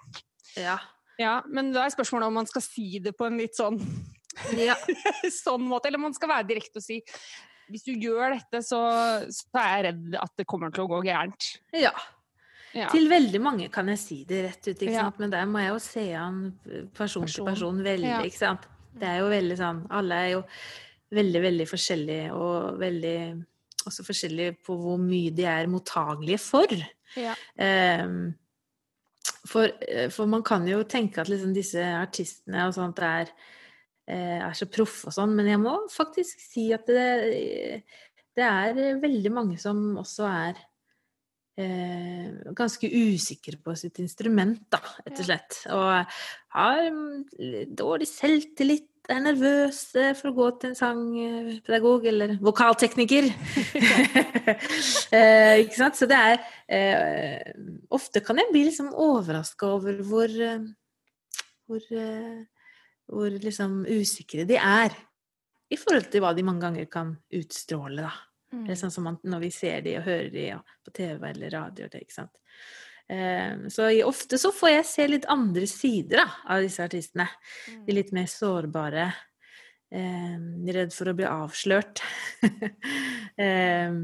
ja. ja. Men da er spørsmålet om man skal si det på en litt sånn ja. sånn måte, eller om man skal være direkte og si hvis du gjør dette, så, så er jeg redd at det kommer til å gå gærent. Ja. Ja. Til veldig mange kan jeg si det rett ut, Ja. men der må jeg jo se an person til Person. person veldig, Ja. Det er jo veldig sånn Alle er jo veldig, veldig forskjellige, og veldig også forskjellig på hvor mye de er mottagelige for. Ja. Um, for, eh, for man kan jo tenke at liksom disse artistene og sånt er, eh, er så proffe og sånn, men jeg må faktisk si at det, det er veldig mange som også er eh, ganske usikre på sitt instrument, da, rett og slett. Og har dårlig selvtillit, er nervøse for å gå til en sangpedagog eller vokaltekniker. eh, ikke sant? Så det er eh, Ofte kan jeg bli liksom overraska over hvor eh, hvor, eh, hvor liksom usikre de er i forhold til hva de mange ganger kan utstråle, da. Mm. Det er sånn som man, når vi ser de og hører de ja, på TV eller radio. Det, ikke sant? Eh, så ofte så får jeg se litt andre sider da, av disse artistene. Mm. De litt mer sårbare. Eh, redd for å bli avslørt. eh,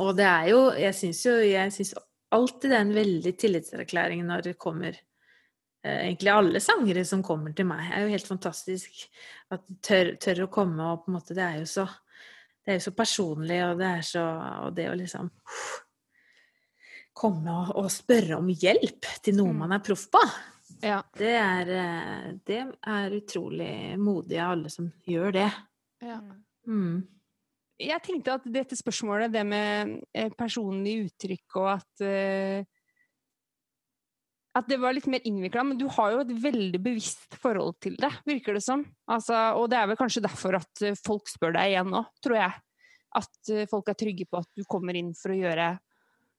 og det er jo Jeg syns jo jeg synes alltid det er en veldig tillitserklæring når det kommer eh, Egentlig alle sangere som kommer til meg, er jo helt fantastisk. At de tør, tør å komme og på en måte Det er jo så det er jo så personlig, og det er så Og det å liksom komme og, og spørre om hjelp til noe Mm. man er proff på, Ja. det er, eh, det er utrolig modig av alle som gjør det. Ja. Mm. Jeg tenkte at dette spørsmålet, det med eh, personlig uttrykk og at eh, at det var litt mer innvikla, men du har jo et veldig bevisst forhold til det, virker det som. Altså, og det er vel kanskje derfor at folk spør deg igjen nå, tror jeg. At folk er trygge på at du kommer inn for å gjøre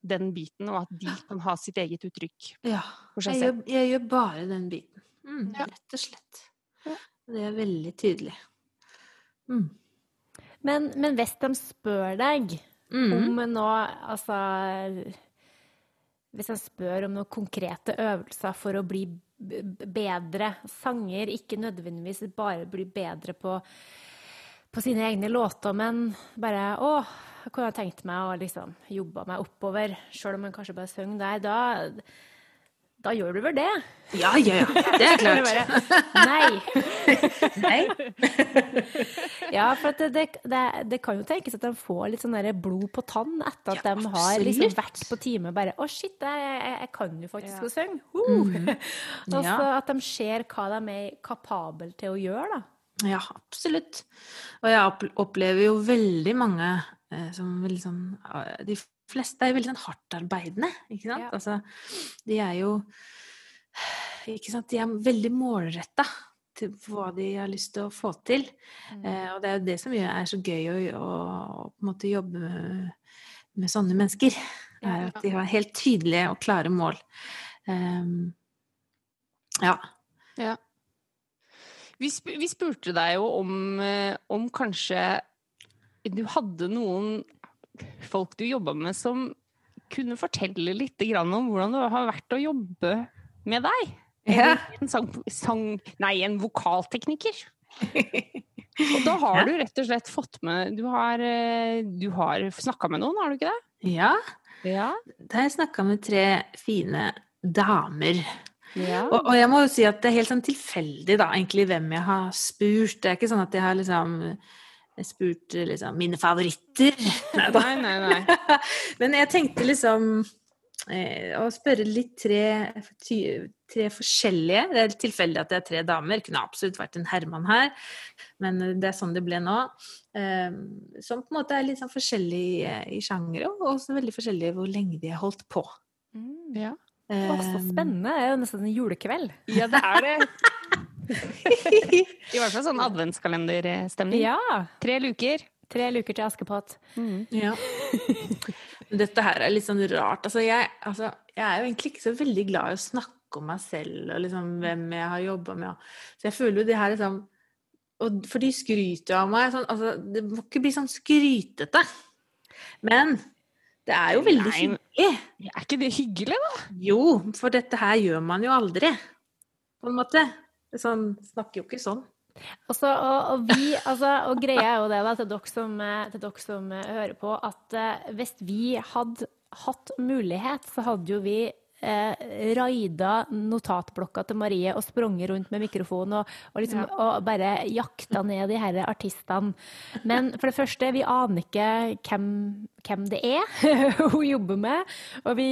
den biten, og at de kan ha sitt eget uttrykk Ja. for seg Jeg gjør, jeg gjør bare den biten. Mm, Ja. Rett og slett. Ja. Det er veldig tydelig. Mm. Men, men hvis de spør deg Mm. om noe Altså Hvis de spør om noen konkrete øvelser for å bli bedre sanger, ikke nødvendigvis bare bli bedre på, på sine egne låter, men bare Å, jeg kunne tenkt meg å liksom jobbe meg oppover, sjøl om man kanskje bare synger der. Da, da gjør du vel det? Ja, ja, ja. Det er klart. Bare, Nei. Nei. Ja, for at det, det, det, kan jo tenkes at de får litt sånn blod på tann etter at Ja, de har liksom vært på time bare Å, shit, jeg, jeg, jeg kan jo faktisk Ja. å synge! Uh. Mhm. Og Ja. så at de ser hva de er kapable til å gjøre, da. Ja, absolutt. Og jeg opplever jo veldig mange eh, som liksom De fleste er jo veldig sånn hardtarbeidende, ikke sant? Ja. Altså, de er jo Ikke sant? De er veldig målretta til hva de har lyst til å få til. Eh, og det er jo det som er så gøy å, å, å på en måte jobbe med, med sånne mennesker. Er at de har helt tydelige og klare mål. Ja. ja. Vi, sp vi spurte deg jo om, eh, om kanskje du hadde noen folk du jobba med som kunne fortelle litt grann om hvordan det har vært å jobbe med deg. Ja. En sang, sang Nei, en vokaltekniker. Og da har Ja. du rett og slett fått med Du har, eh, du har snakka med noen, har du ikke det? ja. Ja. Da har jeg snakka med tre fine damer. Ja. Og, og jeg må jo si at det er helt sånn tilfeldig, da, egentlig, hvem jeg har spurt. Det er ikke sånn at jeg har liksom spurt liksom mine favoritter. Nei. Nei, nei, nei. Men jeg tenkte liksom eh, å spørre litt tre, ty- tre forskjellige. Det er tilfeldig at det er tre damer. Kunne absolutt vært en Herman her, men det er sånn det ble nå. Eh, som på en måte er litt sånn forskjellig i, i sjangere, og også veldig forskjellig hvor lenge de har holdt på. Ja. Å, så Eh, spennende. Det er jo nesten en julekveld. ja, det er det. I hvert fall sånn adventskalenderstemning. Ja. Tre luker. Tre luker til Askepott. Ja. Dette her er litt sånn rart. Altså jeg, altså, jeg er jo egentlig ikke så veldig glad i å snakke om meg selv og liksom hvem jeg har jobba med. Så jeg føler jo det her liksom og For de skryter jo av meg. Sånn, altså, det må ikke bli sånn skrytete. Men det er jo veldig Nei. Hyggelig. Er ikke det hyggelig, da? Jo, for dette her gjør man jo aldri. På en måte. Sånn, snakker jo ikke sånn. Og, så, og, og, vi, altså, og greia er jo det, da, til dere som, eh, til dere som eh, hører på, at eh, hvis vi hadde hatt mulighet, så hadde jo vi eh, raida notatblokka til Marie og sprunget rundt med mikrofon og, og, liksom, og bare jakta ned de her artistene. Men for det første, vi aner ikke hvem, hvem det er hun jobber med. Og vi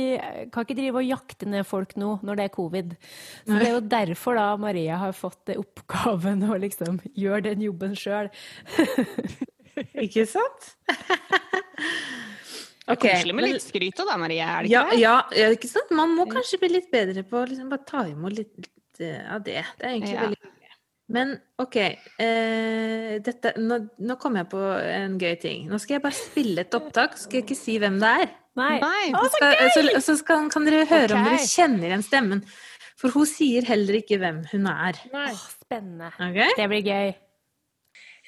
kan ikke drive og jakte ned folk nå når det er covid. Så det er jo derfor da Maria har fått oppgaven å liksom gjøre den jobben sjøl. Ikke sant? Ok, Koselig med litt skryt da, Marie. Er det ja, det? ja, ikke sant? Man må kanskje bli litt bedre på å liksom bare ta imot litt, litt eh, av det. Det er egentlig Ja. veldig hyggelig. Men OK, eh, dette, nå, nå kom jeg på en gøy ting. Nå skal jeg bare spille et opptak, skal jeg ikke si hvem det er. Nei. Nei. Å, så Skal, gøy! så så skal, kan dere høre om dere kjenner igjen stemmen. For hun sier heller ikke hvem hun er. Åh, spennende. Okay? Det blir gøy.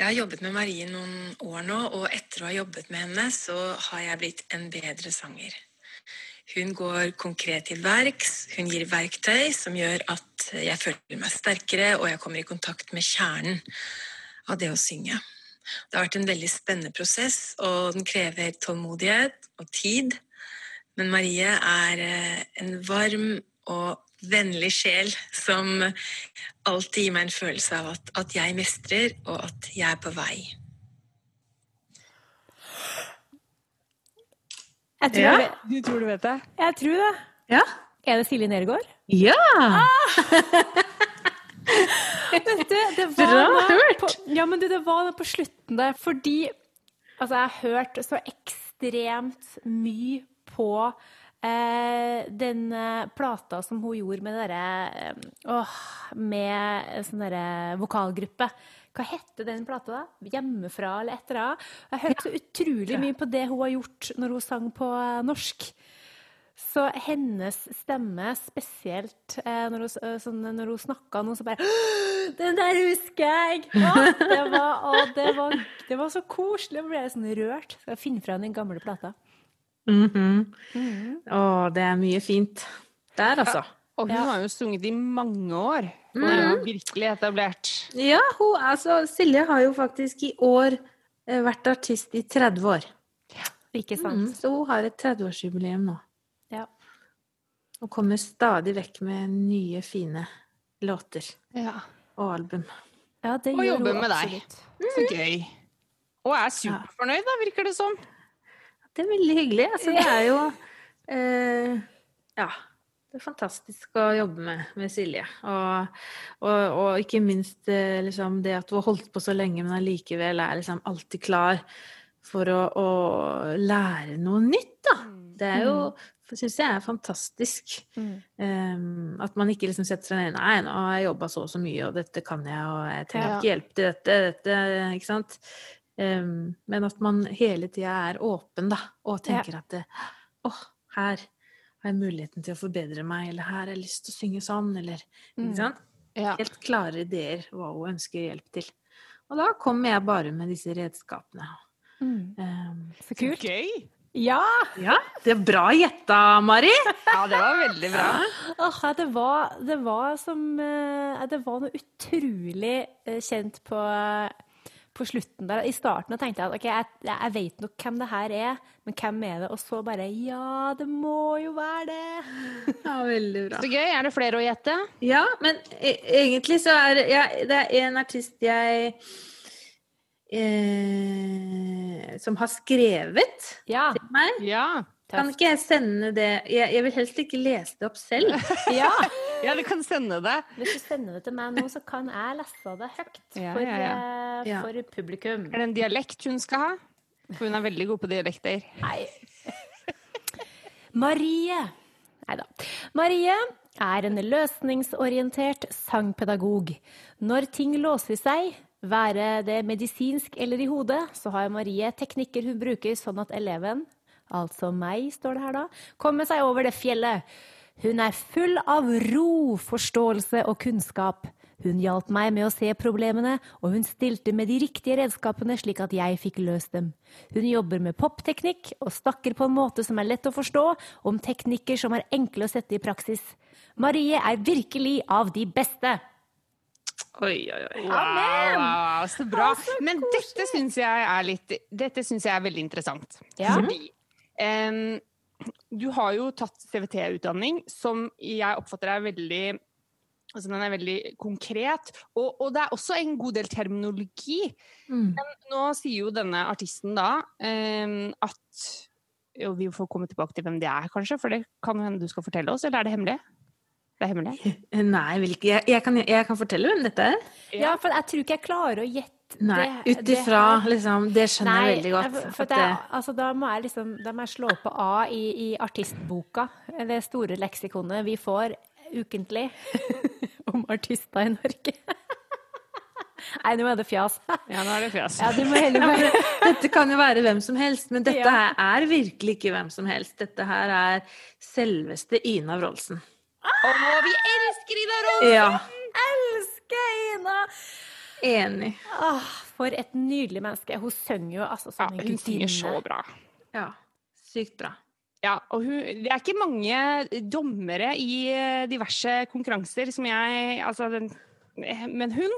Jeg har jobbet med Marie noen år nå, og etter å ha jobbet med henne, så har jeg blitt en bedre sanger. Hun går konkret til verks, hun gir verktøy som gjør at jeg føler meg sterkere, og jeg kommer i kontakt med kjernen av det å synge. Det har vært en veldig spennende prosess, og den krever tålmodighet og tid. Men Marie er eh, en varm og vennlig sjel som alltid gir meg en følelse av at, at jeg mestrer, og at jeg er på vei. Jeg tror, Ja. jeg, Du tror du vet det? jeg tror det. Ja. Er det Silje Nergård? Ja! Vet du, det var Bra hørt! På, ja, men du, det var på slutten der, fordi altså, jeg har hørt så ekstremt mye på eh, den eh, plata som hun gjorde med derre eh, Åh, med sånn derre vokalgruppe. Hva hette den plata, da? Hjemmefra, eller et eller annet? Jeg har hørt så utrolig mye på det hun har gjort når hun sang på eh, norsk. Så hennes stemme spesielt når, hun, sånn, hun snakka nå, så bare Den der husker jeg! Å, det, var, å, det, var, det var så koselig. Jeg ble sånn rørt. Skal finne fra den gamle plata. Mhm. Å, det er mye fint der, altså. Og hun Ja. har jo sunget i mange år. Og er jo virkelig etablert. Ja, hun, altså, Silje har jo faktisk i år eh, vært artist i 30 år. Ikke Mm, sant? så hun har et 30-årsjubileum nå. Ja. Og kommer stadig vekk med nye, fine låter Ja. og album. ja, det Og gjør jobber hun med deg. Så gøy. Og er superfornøyd, da, virker det som. Det er veldig hyggelig. Altså, det er jo eh, Ja. Det er fantastisk å jobbe med, med Silje. Og, og, og ikke minst eh, liksom, det at du har holdt på så lenge, men allikevel er liksom alltid klar for å, å lære noe nytt, da. Det er jo syns jeg er fantastisk. Mm. Um, at man ikke liksom setter seg ned Nei, nå har jeg jobba så og så mye, og dette kan jeg, og jeg trenger Ja. ikke hjelp til dette, dette Ikke sant? Um, men at man hele tida er åpen, da, og tenker at det, Åh, her har jeg muligheten til å forbedre meg, eller her har jeg lyst til å synge sånn, eller Mm. Ikke sant? Ja. Helt klare ideer hva hun ønsker hjelp til. Og da kommer jeg bare med disse redskapene. Mm. Um, Så kult. Gøy! Ja! ja, det er bra gjetta, Mari! Ja, det var veldig bra. Åh, ja, det, var, det var som eh, Det var noe utrolig eh, kjent på, på slutten der. I starten tenkte jeg at ok, jeg, jeg vet nok hvem det her er, men hvem er det? Og så bare Ja, det må jo være det! Ja, veldig bra. Så gøy. Er det flere å gjette? Ja, men e egentlig så er det ja, Det er en artist jeg eh, Som har skrevet Ja. til meg. Ja. Kan ikke jeg sende det jeg, jeg vil helst ikke lese det opp selv. ja. Ja, du kan sende det. Hvis du sender det til meg nå, så kan jeg lese det høyt Ja, for, ja, ja. eh, Ja. for publikum. Er det en dialekt hun skal ha? For hun er veldig god på dialekter. Nei. Marie. Nei da. Marie er en løsningsorientert sangpedagog. Når ting låser seg, være det medisinsk eller i hodet, så har Marie teknikker hun bruker sånn at eleven, altså meg, står det her da, kommer seg over det fjellet. Hun er full av ro, forståelse og kunnskap. Hun hjalp meg med å se problemene, og hun stilte med de riktige redskapene slik at jeg fikk løst dem. Hun jobber med popteknikk og snakker på en måte som er lett å forstå, om teknikker som er enkle å sette i praksis. Marie er virkelig av de beste. Oi, oi, oi. Wow, Amen! wow, så bra. Så Men dette syns jeg er litt Dette syns jeg er veldig interessant. Ja. Fordi em, du har jo tatt CVT-utdanning, som jeg oppfatter er veldig Altså den er veldig konkret, og, og det er også en god del terminologi. Mm. Nå sier jo denne artisten da um, at jo, Vi får komme tilbake til hvem det er, kanskje, for det kan hende du skal fortelle oss, eller er det hemmelig? Det er hemmelig? Nei, jeg vil ikke. Jeg, jeg, kan, jeg kan fortelle hvem dette er. Ja, for jeg tror ikke jeg klarer å gjette Nei, ut ifra liksom Det skjønner jeg veldig godt. For, For det, det- altså, da, må jeg liksom, da må jeg slå på A i, i artistboka, det store leksikonet vi får ukentlig om artister i Norge. Nei, nå er det fjas. Ja, nå er det fjas. Ja, bare Dette kan jo være hvem som helst, men dette Ja. her er virkelig ikke hvem som helst. Dette her er selveste Ina Wroldsen. Å, vi elsker Ina Wroldsen! Ja, Elsker Ina! Enig. Åh, for et nydelig menneske. Hun synger jo altså Ja, som en hun synger så bra. Ja, sykt bra. Ja, og hun, det er ikke mange dommere i eh, diverse konkurranser som jeg Altså, den, eh, men hun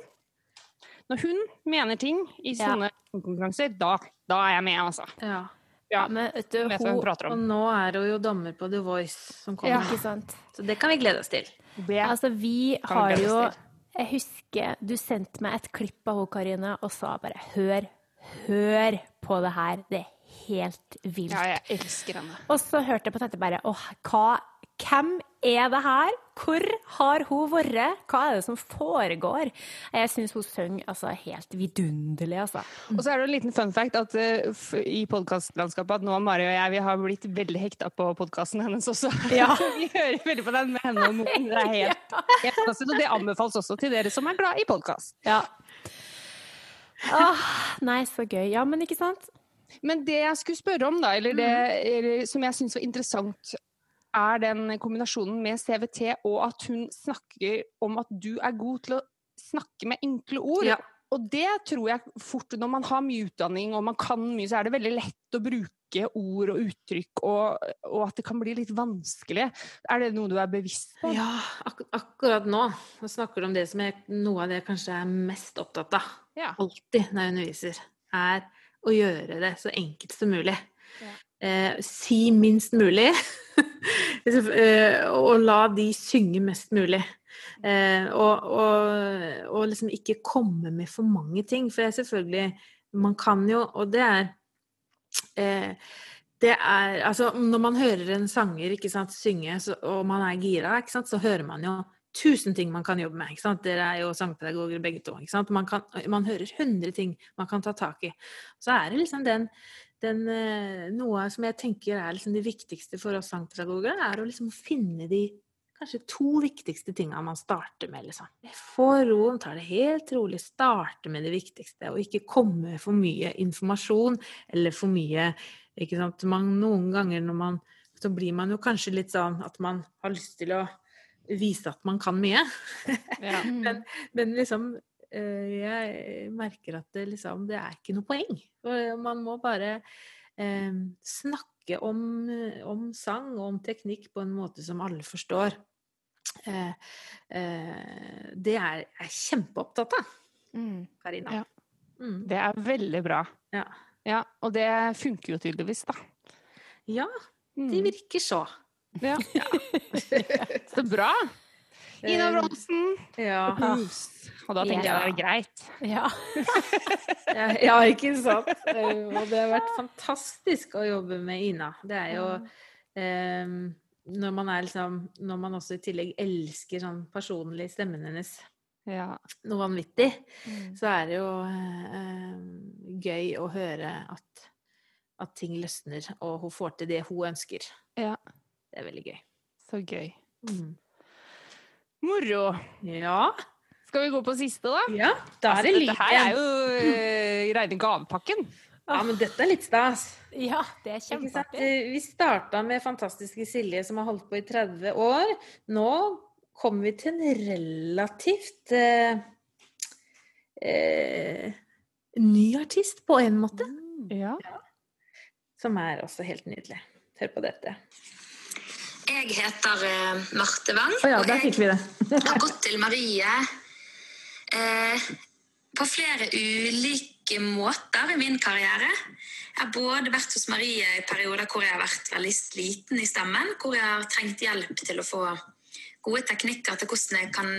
Når hun mener ting i Ja. sånne konkurranser, da, da er jeg med, altså. Ja. Ja, Men vet du, vet hun hun Og nå er hun jo dommer på The Voice som ja, kommer. Ikke sant? Så det kan vi glede oss til. Det, Altså, vi har jo til. Jeg husker du sendte meg et klipp av henne, Karine, og sa bare hør, hør på det her. Det er helt vilt. ja, jeg elsker henne. Og så hørte jeg på dette bare åh, hva, hvem er det her? Hvor har hun vært? Hva er det som foregår? Jeg syns hun synger altså, helt vidunderlig, altså. Og så er det en liten fun fact at uh, i podkastlandskapet at nå Mari og jeg vi har blitt veldig hekta på podkasten hennes også. Ja. vi hører veldig på den med henne og Moen. Det er helt, helt fantastisk, og det anbefales også til dere som er glad i podkast. Ja. Åh, nei, så gøy. Ja, men ikke sant? Men det jeg skulle spørre om, da, eller det eller, som jeg syns var interessant, er den kombinasjonen med CVT og at hun snakker om at du er god til å snakke med enkle ord. Ja. Og det tror jeg fort, når man har mye utdanning og man kan mye, så er det veldig lett å bruke ord og uttrykk, og, og at det kan bli litt vanskelig. Er det noe du er bevisst på? Ja, ak akkurat nå nå snakker du om det som er noe av det jeg kanskje er mest opptatt av. Ja. Alltid når jeg underviser. Er å gjøre det så enkelt som mulig. Ja. Eh, si minst mulig. Eh, og la de synge mest mulig. Eh, og, og, og liksom ikke komme med for mange ting. For er selvfølgelig Man kan jo, og det er eh, det er, altså Når man hører en sanger ikke sant, synge, så, og man er gira, ikke sant, så hører man jo tusen ting man kan jobbe med. ikke sant? Dere er jo sangpedagoger begge to. Man, kan, man hører hundre ting man kan ta tak i. Så er det liksom den, den eh, Noe som jeg tenker er liksom det viktigste for oss sangpedagoger, er å liksom finne de kanskje to viktigste tinga man starter med. liksom. Få roen, ta det helt rolig, starte med det viktigste, og ikke komme med for mye informasjon eller for mye ikke sant? Man, Noen ganger når man så blir man jo kanskje litt sånn at man har lyst til å vise at man kan mye. Ja. Men, men liksom Jeg merker at det liksom Det er ikke noe poeng. Man må bare eh, snakke om, om sang og om teknikk på en måte som alle forstår. Eh, eh, det er jeg kjempeopptatt av, Mm. Karina. Ja. Mm. Det er veldig bra. Ja. Ja, og det funker jo tydeligvis, da. ja, De det virker så. Ja. Så bra! Ina Bronsen. Ja. Og da tenker jeg det er greit. Ja. Ja, ja, ikke sant? Eh, Og det har vært fantastisk å jobbe med Ina. Det er jo um, når man er liksom Når man også i tillegg elsker sånn personlig stemmen hennes Ja. noe vanvittig, Mm. så er det jo um, gøy å høre at, at ting løsner, og hun får til det hun ønsker. Ja. Det er veldig gøy. Så gøy. Mm. Moro. Ja. Skal vi gå på siste, da? ja. Da er det Altså, Dette her er jo uh, reine gavepakken. Ja, men dette er litt stas. ja, det er kjempeartig. Eh, Vi starta med fantastiske Silje, som har holdt på i 30 år. Nå kommer vi til en relativt eh, eh, ny artist, på en måte. Ja. Som er også helt nydelig. Hør på dette. Jeg heter uh, Marte Wang, Oh ja, og der fikk vi det. har gått til Marie uh, på flere ulike måter i min karriere. Jeg har både vært hos Marie i perioder hvor jeg har vært veldig sliten i stemmen, hvor jeg har trengt hjelp til å få gode teknikker til hvordan jeg kan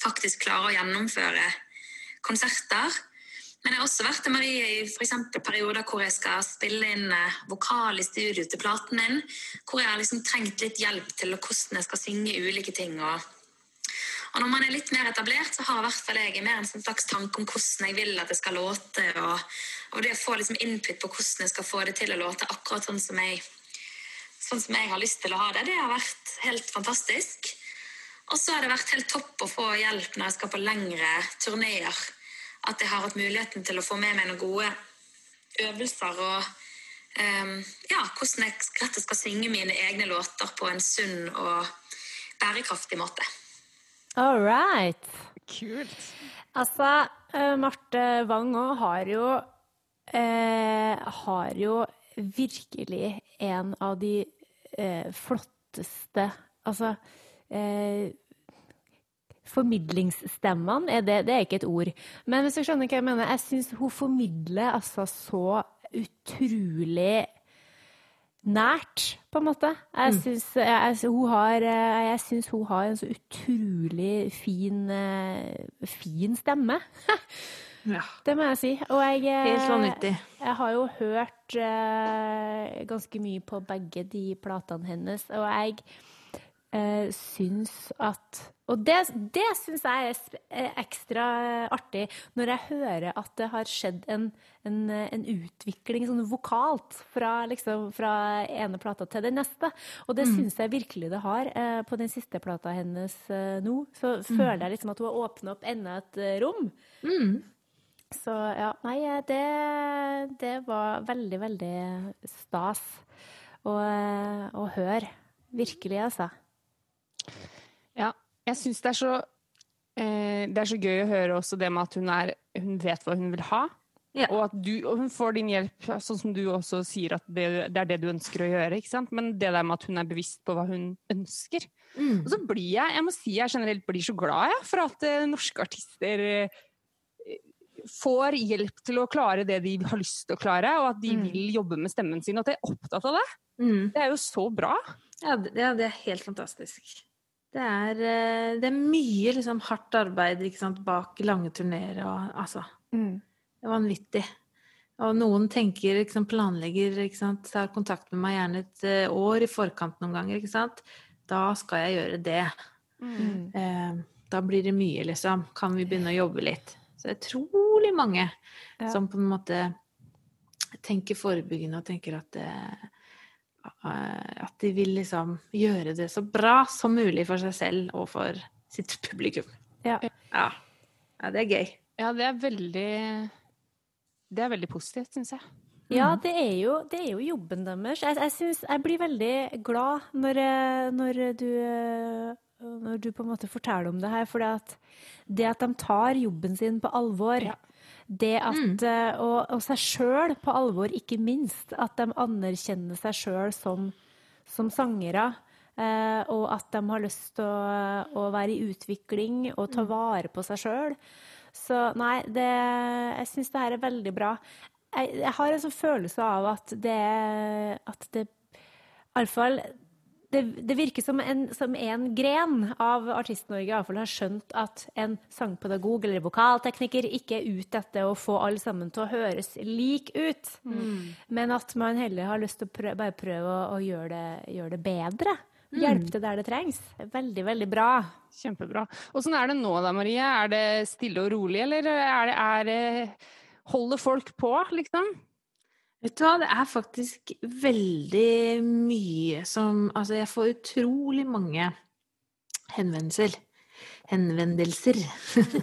faktisk klare å gjennomføre konserter. Men jeg har også vært Marie i for perioder hvor jeg skal spille inn eh, vokal i studio til platen min, hvor jeg har liksom trengt litt hjelp til hvordan jeg skal synge ulike ting. og og når man er litt mer etablert, så har i hvert fall jeg mer en sånn slags tanke om hvordan jeg vil at det skal låte, og, og det å få liksom input på hvordan jeg skal få det til å låte akkurat sånn som jeg, sånn som jeg har lyst til å ha det, det har vært helt fantastisk. Og så har det vært helt topp å få hjelp når jeg skal på lengre turneer. At jeg har hatt muligheten til å få med meg noen gode øvelser og um, ja, hvordan jeg rett og skal synge mine egne låter på en sunn og bærekraftig måte. All right. Kult. Altså, eh, Marte Wang òg har jo eh, Har jo virkelig en av de eh, flotteste Altså eh, Formidlingsstemmene, er det, det er ikke et ord. Men hvis du skjønner hva jeg mener, jeg syns hun formidler altså så utrolig nært, på en måte. Jeg Mm. syns, jeg, hun har, eh, jeg syns hun har en så utrolig fin, eh, fin stemme. Ja. Det må jeg si. Og jeg, eh, Helt vanvittig. jeg har jo hørt ganske mye på begge de platene hennes, og jeg eh, syns at Og det, det syns jeg er er ekstra artig når jeg hører at det har skjedd en, en, en utvikling sånn vokalt fra, liksom, fra ene plata til den neste. Og det syns jeg virkelig det har eh, på den siste plata hennes eh, nå. Så føler jeg liksom at hun har åpna opp enda et eh, rom. Mm. Så ja, nei, eh, det, det var veldig, veldig stas å, eh, å høre. Virkelig, altså. Jeg syns det er så eh, Det er så gøy å høre også det med at hun, er, hun vet hva hun vil ha. Ja. Og at du, og hun får din hjelp, sånn som du også sier at det, det er det du ønsker å gjøre. ikke sant? Men det der med at hun er bevisst på hva hun ønsker. Mm. Og så blir jeg jeg må si jeg generelt blir så glad jeg, for at eh, norske artister eh, får hjelp til å klare det de har lyst til å klare, og at de Mm. vil jobbe med stemmen sin, og at de er opptatt av det. Mm. Det er jo så bra. Ja, det, ja, det er helt fantastisk. Det er, eh, det er mye liksom, hardt arbeid bak lange turneer og altså Det er vanvittig. Og noen tenker, liksom, planlegger, ikke sant, tar kontakt med meg gjerne et eh, år i forkant noen ganger. ikke sant? Da skal jeg gjøre det. Mm. Eh, da blir det mye, liksom. Kan vi begynne å jobbe litt? Så det er utrolig mange Ja. som på en måte tenker forebyggende og tenker at eh, at de vil liksom gjøre det så bra som mulig for seg selv og for sitt publikum. Ja. Ja, ja det er gøy. Ja, det er veldig Det er veldig positivt, syns jeg. Ja, det er jo, det er jo jobben deres. Jeg, jeg, synes, jeg blir veldig glad når, eh, når, du, eh, når du på en måte forteller om det her. For det at de tar jobben sin på alvor, Ja. Det at, mm. og, og seg sjøl på alvor, ikke minst, at de anerkjenner seg sjøl som, som sangere. eh, og at de har lyst til å, å være i utvikling og ta vare på seg sjøl. Så nei, det, jeg syns det her er veldig bra. Jeg, jeg har en sånn følelse av at det At det Iallfall det, det virker som en, som en gren av Artist-Norge iallfall har skjønt at en sangpedagog eller vokaltekniker ikke er ute etter å få alle sammen til å høres lik ut, men at man heller har lyst til å prøve, bare prøve å, å gjøre, det, gjøre det bedre. Hjelpe til der det trengs. Veldig, veldig bra. Kjempebra. Åssen er det nå da, Marie? Er det stille og rolig, eller er det, er det Holder folk på, liksom? Vet du hva, det er faktisk veldig mye som Altså, jeg får utrolig mange henvendelser. Henvendelser.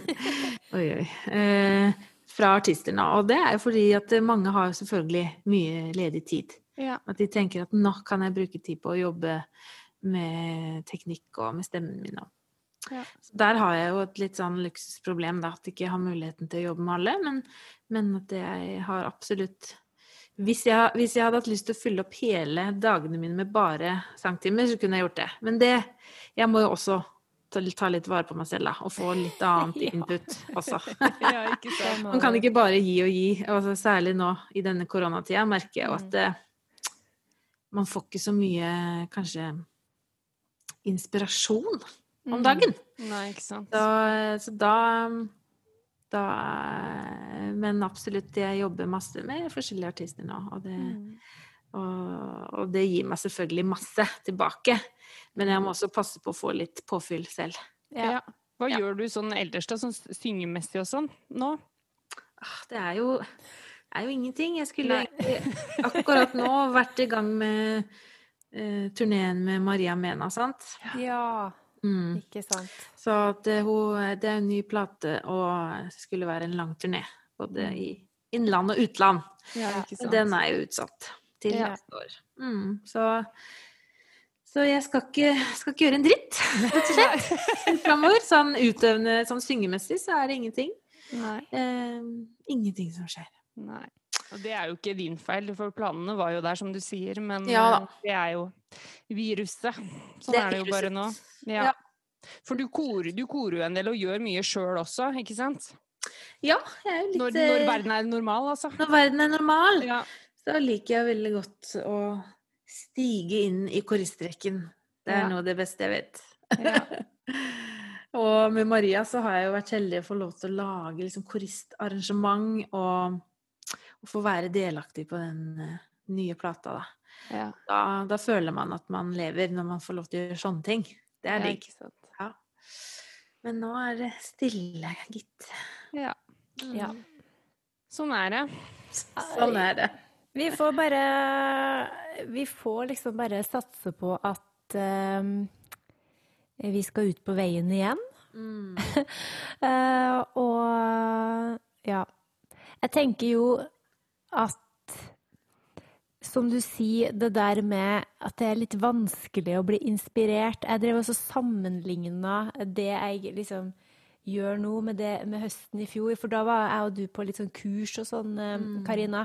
oi, oi. Eh, fra artistene. Og det er jo fordi at mange har selvfølgelig mye ledig tid. Ja. At de tenker at nå kan jeg bruke tid på å jobbe med teknikk og med stemmen min. og Ja. Der har jeg jo et litt sånn luksusproblem, da, at jeg ikke har muligheten til å jobbe med alle. Men, men at jeg har absolutt hvis jeg, hvis jeg hadde hatt lyst til å fylle opp hele dagene mine med bare sangtimer, så kunne jeg gjort det. Men det Jeg må jo også ta, ta litt vare på meg selv, da. Og få litt annet input også. Man kan ikke bare gi og gi. Altså, særlig nå i denne koronatida merker jeg jo at eh, man får ikke så mye kanskje inspirasjon om dagen. Nei, ikke sant. Da, så da, da Men absolutt, jeg jobber masse med forskjellige artister nå, og det, og, og det gir meg selvfølgelig masse tilbake. Men jeg må også passe på å få litt påfyll selv. Ja. Hva Ja. gjør du sånn ellers, da, sånn syngemessig og sånn, nå? Ah, Det er jo, er jo ingenting. Jeg skulle akkurat nå vært i gang med uh, turneen med Maria Mena, sant? Ja, Mm. ikke sant. Så at eh, hun, det er en ny plate, og det skulle være en lang turné. Både i innland og utland. Ja, Men den er jo utsatt til Ja. neste år. Mm, så, så jeg skal ikke, skal ikke gjøre en dritt, rett og slett, framover. Sånn utøvende, sånn syngemessig, så er det ingenting. Eh, ingenting som skjer. Nei. Og det er jo ikke din feil, for planene var jo der, som du sier, men Ja eh, det er jo viruset. Sånn Det er det jo bare nå. Ja. Ja. For du korer, du korer jo en del og gjør mye sjøl også, ikke sant? Ja, jeg er jo litt Når, når eh, verden er normal, altså. Når verden er normal, Ja. så liker jeg veldig godt å stige inn i koristrekken. Det er noe av det beste jeg vet. Ja. og med Maria så har jeg jo vært heldig å få lov til å lage liksom koristarrangement og, og få være delaktig på den eh, nye plata, da. Ja. da. Da føler man at man lever når man får lov til å gjøre sånne ting. Det er digg. Ja. Men nå er det stille, gitt. Ja. Ja. Sånn er det. Sånn er det. Vi får bare Vi får liksom bare satse på at eh, vi skal ut på veien igjen. Mm. uh, og ja. Jeg tenker jo at som du sier, det der med at det er litt vanskelig å bli inspirert. Jeg drev også sammenligna det jeg liksom gjør nå med, det, med høsten i fjor, for da var jeg og du på litt sånn kurs og sånn, mm. Karina.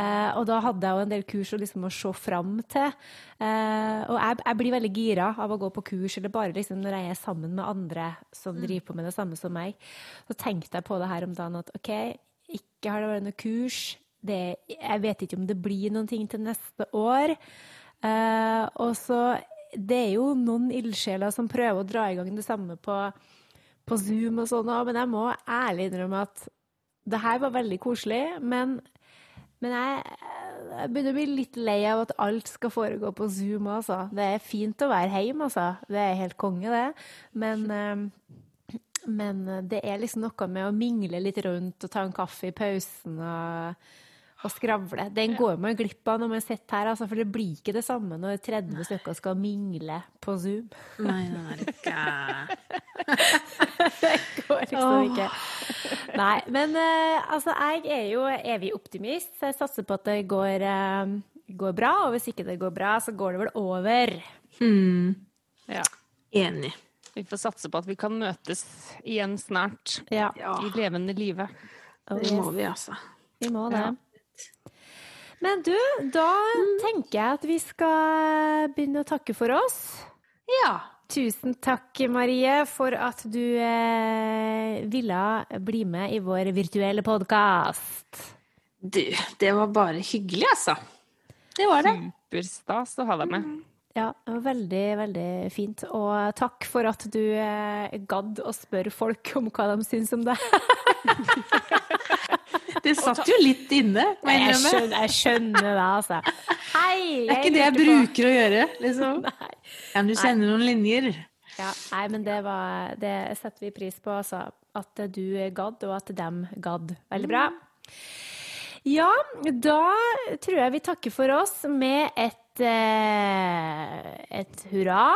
Eh, og da hadde jeg jo en del kurs liksom, å se fram til. Eh, og jeg, jeg blir veldig gira av å gå på kurs, eller bare liksom når jeg er sammen med andre som driver på med det samme som meg. Så tenkte jeg på det her om dagen at OK, ikke har det vært noe kurs. Det, jeg vet ikke om det blir noen ting til neste år. Eh, og så Det er jo noen ildsjeler som prøver å dra i gang det samme på, på Zoom og sånn men jeg må ærlig innrømme at det her var veldig koselig. Men, men jeg, jeg begynner å bli litt lei av at alt skal foregå på Zoom, altså. Det er fint å være hjemme, altså. Det er helt konge, det. Men eh, men det er liksom noe med å mingle litt rundt og ta en kaffe i pausen og, og skravle. Den går man glipp av når man sitter her, altså, for det blir ikke det samme når 30 stykker skal mingle på Zoom. Nei, ikke Det går liksom ikke. Nei, men eh, altså, jeg er jo evig optimist, så jeg satser på at det går, eh, går bra. Og hvis ikke det går bra, så går det vel over. hmm. Ja. Enig. Vi får satse på at vi kan møtes igjen snart. Ja, Ja, I levende live. oh, det må vi, altså. vi må det. Ja. Men du, da tenker jeg at vi skal begynne å takke for oss. Ja. Tusen takk, Marie, for at du eh, ville bli med i vår virtuelle podkast. Du, det var bare hyggelig, altså. Det var det. Superstas å ha deg med. Ja, det var veldig, veldig fint. Og takk for at du eh, gadd å spørre folk om hva de syns om det. Det satt jo litt inne, må jeg innrømme. skjønner, jeg skjønner det, altså. Hei! Det er ikke det jeg på- bruker å gjøre, liksom. Nei. Kan du sende noen linjer? Ja, nei, men det, var, det setter vi pris på, altså. At du gadd, og at dem gadd. Veldig bra. Ja, da tror jeg vi takker for oss med et, eh, et hurra.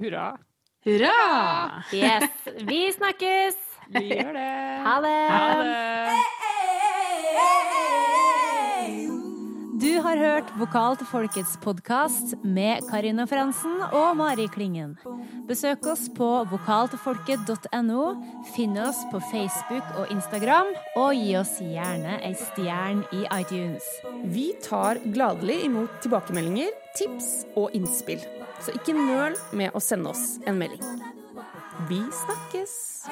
Hurra. Hurra! Yes. Vi snakkes! Vi gjør det. Ha det! Ha det. Du har hørt Vokal til folkets podkast med Karina Fransen og Mari Klingen. Besøk oss på vokaltilfolket.no, finn oss på Facebook og Instagram, og gi oss gjerne ei stjerne i iTunes. Vi tar gladelig imot tilbakemeldinger, tips og innspill. Så ikke nøl med å sende oss en melding. Vi snakkes!